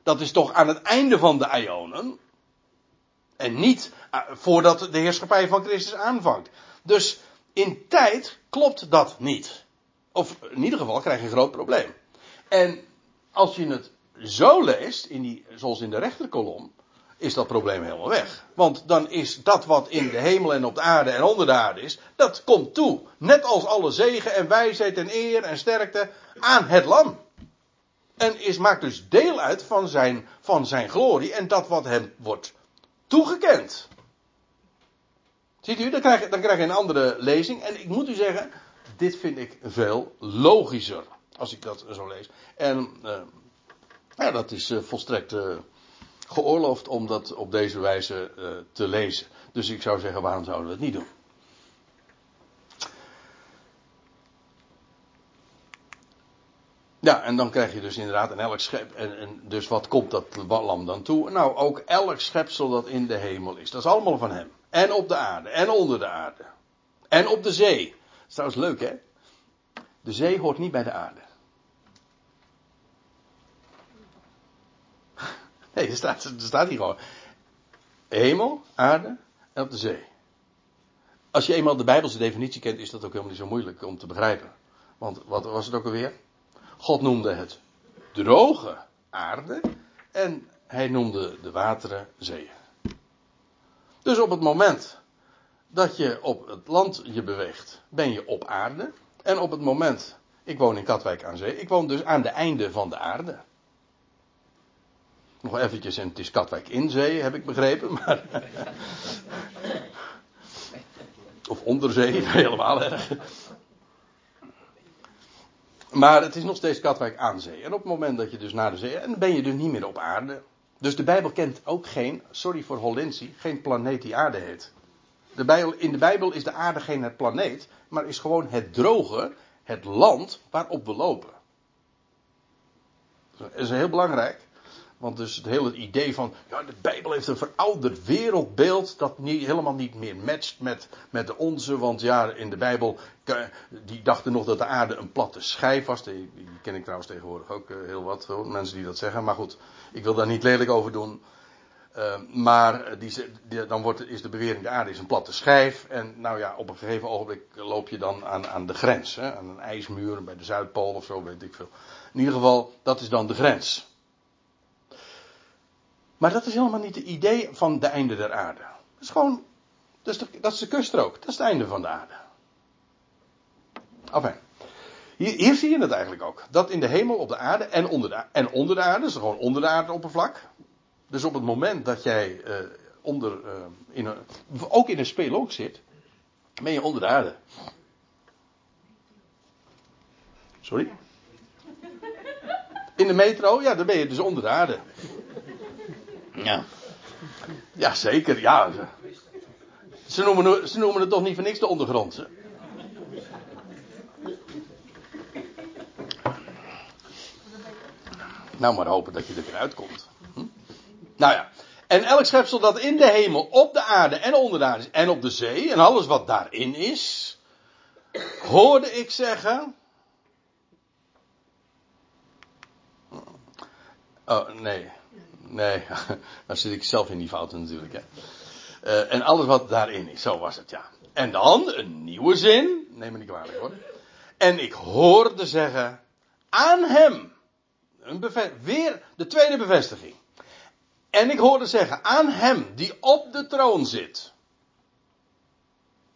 Dat is toch aan het einde van de Ionen. En niet uh, voordat de heerschappij van Christus aanvangt. Dus in tijd klopt dat niet. Of in ieder geval krijg je een groot probleem. En als je het zo leest, in die, zoals in de rechterkolom, is dat probleem helemaal weg. Want dan is dat wat in de hemel en op de aarde en onder de aarde is, dat komt toe. Net als alle zegen en wijsheid en eer en sterkte aan het lam. En is, maakt dus deel uit van zijn, van zijn glorie en dat wat hem wordt toegekend. Ziet u, dan krijg, je, dan krijg je een andere lezing. En ik moet u zeggen, dit vind ik veel logischer. Als ik dat zo lees. En uh, ja, dat is uh, volstrekt uh, geoorloofd om dat op deze wijze te lezen. Dus ik zou zeggen, waarom zouden we het niet doen? Ja, en dan krijg je dus inderdaad een elk schep. En, en, dus wat komt dat lam dan toe? Nou, ook elk schepsel dat in de hemel is. Dat is allemaal van hem. En op de aarde. En onder de aarde. En op de zee. is trouwens leuk, hè? De zee hoort niet bij de aarde. Nee, er staat, er staat hier gewoon. Hemel, aarde en op de zee. Als je eenmaal de Bijbelse definitie kent, is dat ook helemaal niet zo moeilijk om te begrijpen. Want wat was het ook alweer? God noemde het droge aarde en hij noemde de wateren zeeën. Dus op het moment dat je op het land je beweegt, ben je op aarde. En op het moment, ik woon in Katwijk aan zee, ik woon dus aan de einde van de aarde. Nog eventjes, en het is Katwijk in zee, heb ik begrepen, maar... of onderzee, helemaal erg. Maar het is nog steeds Katwijk aan zee. En op het moment dat je dus naar de zee, en ben je dus niet meer op aarde. Dus de Bijbel kent ook geen, sorry voor Hollentie, geen planeet die aarde heet. De Bijbel, in de Bijbel is de aarde geen het planeet, maar is gewoon het droge, het land waarop we lopen. Dat is heel belangrijk. Want dus het hele idee van, ja, de Bijbel heeft een verouderd wereldbeeld dat niet, helemaal niet meer matcht met, met onze. Want ja, in de Bijbel, die dachten nog dat de aarde een platte schijf was. Die, ken ik trouwens tegenwoordig ook eh, heel wat, mensen die dat zeggen. Maar goed, ik wil daar niet lelijk over doen. Uh, maar die, die, dan wordt, is de bewering de aarde is een platte schijf. En nou ja, op een gegeven ogenblik loop je dan aan, aan de grens. Hè, aan een ijsmuur bij de Zuidpool of zo, weet ik veel. In ieder geval, dat is dan de grens. Maar dat is helemaal niet het idee van de einde der aarde. Dat is gewoon, dat is de, dat kuststrook. Dat is het einde van de aarde. Enfin. Hier, zie je het eigenlijk ook. Dat in de hemel, op de aarde en onder de, en onder de aarde, dus gewoon onder de aarde oppervlak. Dus op het moment dat jij uh, onder, uh, in een, ook in een spelonk zit, ben je onder de aarde. Sorry? In de metro, ja, dan ben je dus onder de aarde. Ja. Ja, zeker, ja. Ze noemen, ze noemen het toch niet voor niks de ondergrondse. Nou, maar hopen dat je er weer uitkomt. Hm? Nou ja. En elk schepsel dat in de hemel, op de aarde en onder de aarde is, en op de zee, en alles wat daarin is, hoorde ik zeggen. Oh, nee. Nee, dan zit ik zelf in die fouten natuurlijk. Hè. Uh, en alles wat daarin is, zo was het ja. En dan een nieuwe zin, neem me niet kwalijk hoor. En ik hoorde zeggen, aan hem. Een weer de tweede bevestiging. En ik hoorde zeggen, aan hem die op de troon zit.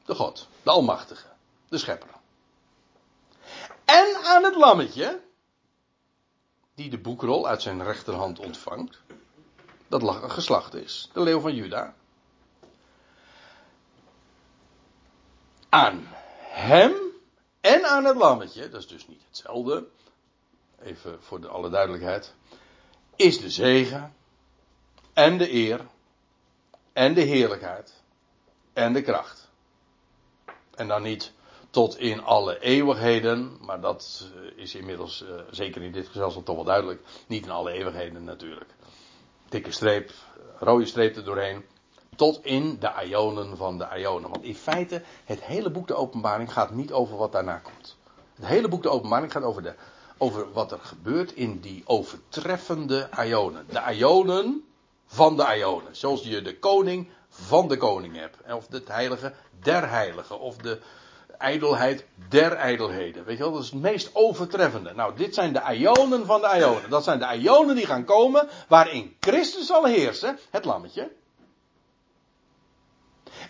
De God, de Almachtige, de Schepper. En aan het lammetje, die de boekrol uit zijn rechterhand ontvangt dat geslacht is. De leeuw van Juda. Aan hem en aan het lammetje, dat is dus niet hetzelfde, even voor de alle duidelijkheid, is de zegen en de eer en de heerlijkheid en de kracht. En dan niet tot in alle eeuwigheden, maar dat eh, is inmiddels, uh, zeker in dit gezelschap toch wel duidelijk, niet in alle eeuwigheden natuurlijk dikke streep, rode streep er doorheen. Tot in de ionen van de ionen. Want in feite, het hele boek de openbaring gaat niet over wat daarna komt. Het hele boek de openbaring gaat over, de, over wat er gebeurt in die overtreffende ionen. De ionen van de ionen. Zoals je de koning van de koning hebt. Of de heilige der heiligen. Of de ijdelheid der ijdelheden. Weet je wel, dat is het meest overtreffende. Nou, dit zijn de ionen van de ionen. Dat zijn de ionen die gaan komen waarin Christus zal heersen, het lammetje.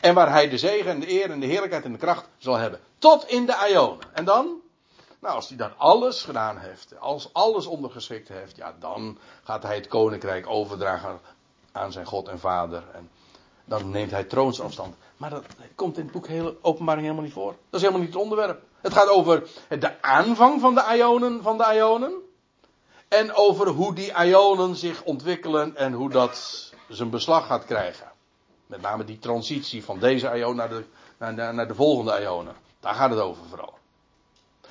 En waar hij de zegen en de eer en de heerlijkheid en de kracht zal hebben. Tot in de ionen. En dan? Nou, als hij dan alles gedaan heeft, als alles ondergeschikt heeft, ja, dan gaat hij het koninkrijk overdragen aan zijn God en Vader. En dan neemt hij troonsafstand. Maar dat komt in het boek hele openbaring helemaal niet voor. Dat is helemaal niet het onderwerp. Het gaat over de aanvang van de ionen van de ionen. En over hoe die ionen zich ontwikkelen en hoe dat zijn beslag gaat krijgen. Met name die transitie van deze ion naar de, naar, naar de volgende ionen. Daar gaat het over vooral.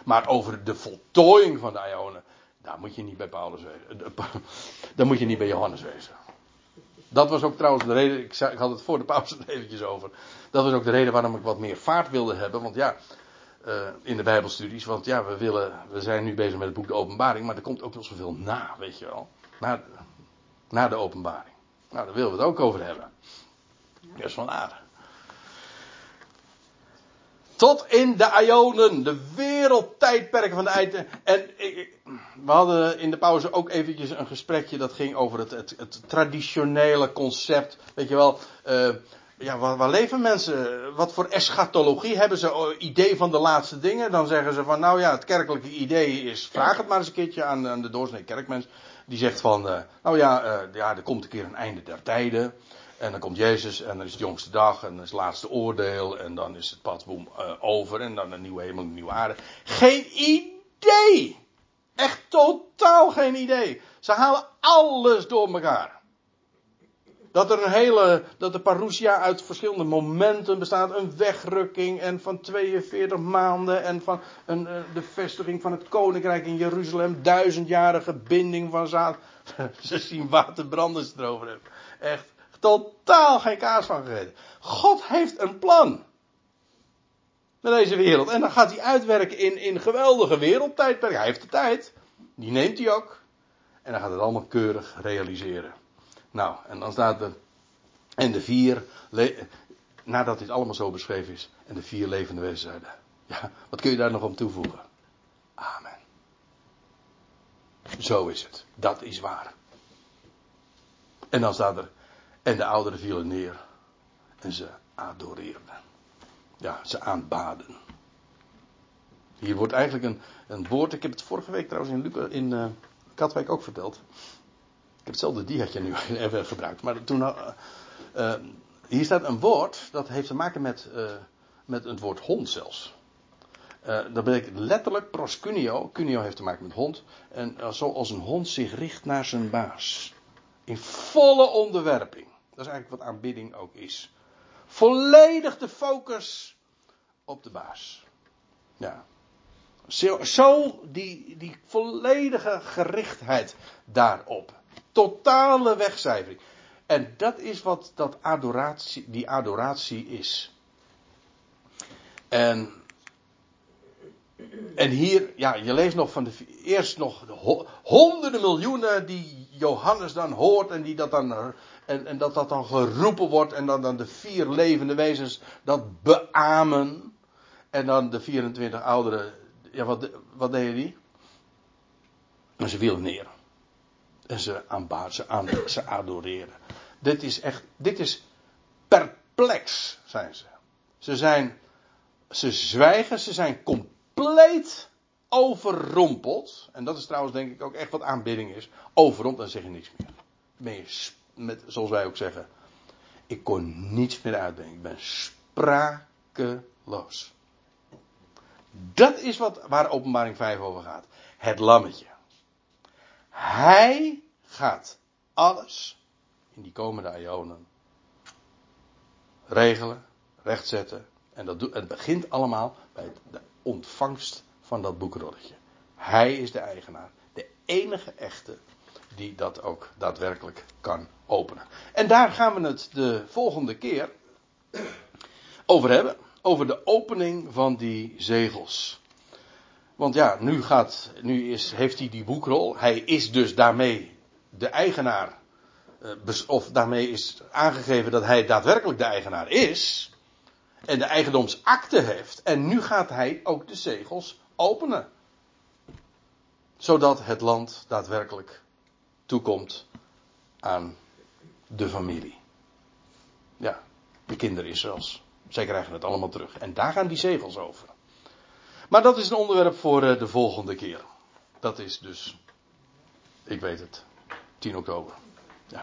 Maar over de voltooiing van de ionen, daar moet je niet bij Paulus wezen. Daar moet je niet bij Johannes wezen. Dat was ook trouwens de reden, ik, ik had het voor de pauze eventjes over. Dat was ook de reden waarom ik wat meer vaart wilde hebben. Want ja, uh, in de Bijbelstudies. Want ja, we, willen, we zijn nu bezig met het boek De Openbaring. Maar er komt ook nog zoveel na, weet je wel. Na, na de Openbaring. Nou, daar willen we het ook over hebben. Dat is van aarde. Tot in de Ionen, de wereldtijdperken van de tijd. En we hadden in de pauze ook eventjes een gesprekje dat ging over het, het, het traditionele concept. Weet je wel, uh, ja, waar, leven mensen? Wat voor eschatologie hebben ze? Idee van de laatste dingen? Dan zeggen ze van, nou ja, het kerkelijke idee is, vraag het maar eens een keertje aan, de doorsnee kerkmens. Die zegt van, uh, nou ja, uh, ja, er komt een keer een einde der tijden. En dan komt Jezus en dan is het jongste dag en dan is het laatste oordeel en dan is het padboom uh, over en dan een nieuwe hemel en een nieuwe aarde. Geen idee! Echt totaal geen idee. Ze halen alles door elkaar. Dat er een hele, dat de parousia uit verschillende momenten bestaat. Een wegrukking en van 42 maanden en van een, uh, de vestiging van het koninkrijk in Jeruzalem. Duizendjarige binding van zaad. Ze zien waterbranders erover hebben. Echt totaal geen kaas van gegeten. God heeft een plan. Met deze wereld. En dan gaat hij uitwerken in, in geweldige wereldtijdperk. Hij heeft de tijd. Die neemt hij ook. En dan gaat het allemaal keurig realiseren. Nou, en dan staat er. En de vier. Nadat dit allemaal zo beschreven is. En de vier levende wezens zeiden. Ja, wat kun je daar nog om toevoegen? Amen. Zo is het. Dat is waar. En dan staat er. En de ouderen vielen neer. En ze adoreerden. Ja, ze aanbaden. Hier wordt eigenlijk een, een woord. Ik heb het vorige week trouwens in, Luca, in uh, Katwijk ook verteld. Ik heb hetzelfde diaatje nu even gebruikt. Maar toen. Uh, uh, hier staat een woord dat heeft te maken met, met het woord hond zelfs. dat betekent letterlijk proscunio. Cunio heeft te maken met hond. En zoals een hond zich richt naar zijn baas. In volle onderwerping. Dat is eigenlijk wat aanbidding ook is. Volledig de focus op de baas. Ja. Zo, die, die volledige gerichtheid daarop. Totale wegcijfering. En dat is wat dat adoratie, die adoratie is. En, en hier, ja, je leest nog van de, eerst nog de honderden miljoenen die Johannes dan hoort en die dat dan en, en dat dat dan geroepen wordt en dan, dan de vier levende wezens dat beamen. En dan de 24 ouderen, ja wat, wat deden die? En ze vielen neer. En ze aanbaden, ze, aan, ze adoreren. Dit is echt, dit is perplex, zijn ze. Ze zijn, ze zwijgen, ze zijn compleet overrompeld. En dat is trouwens denk ik ook echt wat aanbidding is. Overrompeld, dan zeg je niks meer. Ben je met, zoals wij ook zeggen, ik kon niets meer uitbrengen. Ik ben sprakeloos. Dat is wat, waar openbaring 5 over gaat. Het lammetje. Hij gaat alles in die komende ionen regelen, rechtzetten. En dat het begint allemaal bij de ontvangst van dat boekrolletje. Hij is de eigenaar. De enige echte die dat ook daadwerkelijk kan openen. En daar gaan we het de volgende keer over hebben. Over de opening van die zegels. Want ja, nu, gaat, nu is, heeft hij die boekrol. Hij is dus daarmee de eigenaar. Eh, of daarmee is aangegeven dat hij daadwerkelijk de eigenaar is. En de eigendomsakte heeft. En nu gaat hij ook de zegels openen. Zodat het land daadwerkelijk toekomt aan de familie. Ja, de kinderen Israëls. Zij krijgen het allemaal terug. En daar gaan die zegels over. Maar dat is een onderwerp voor eh, de volgende keer. Dat is dus, ik weet het, 10 oktober.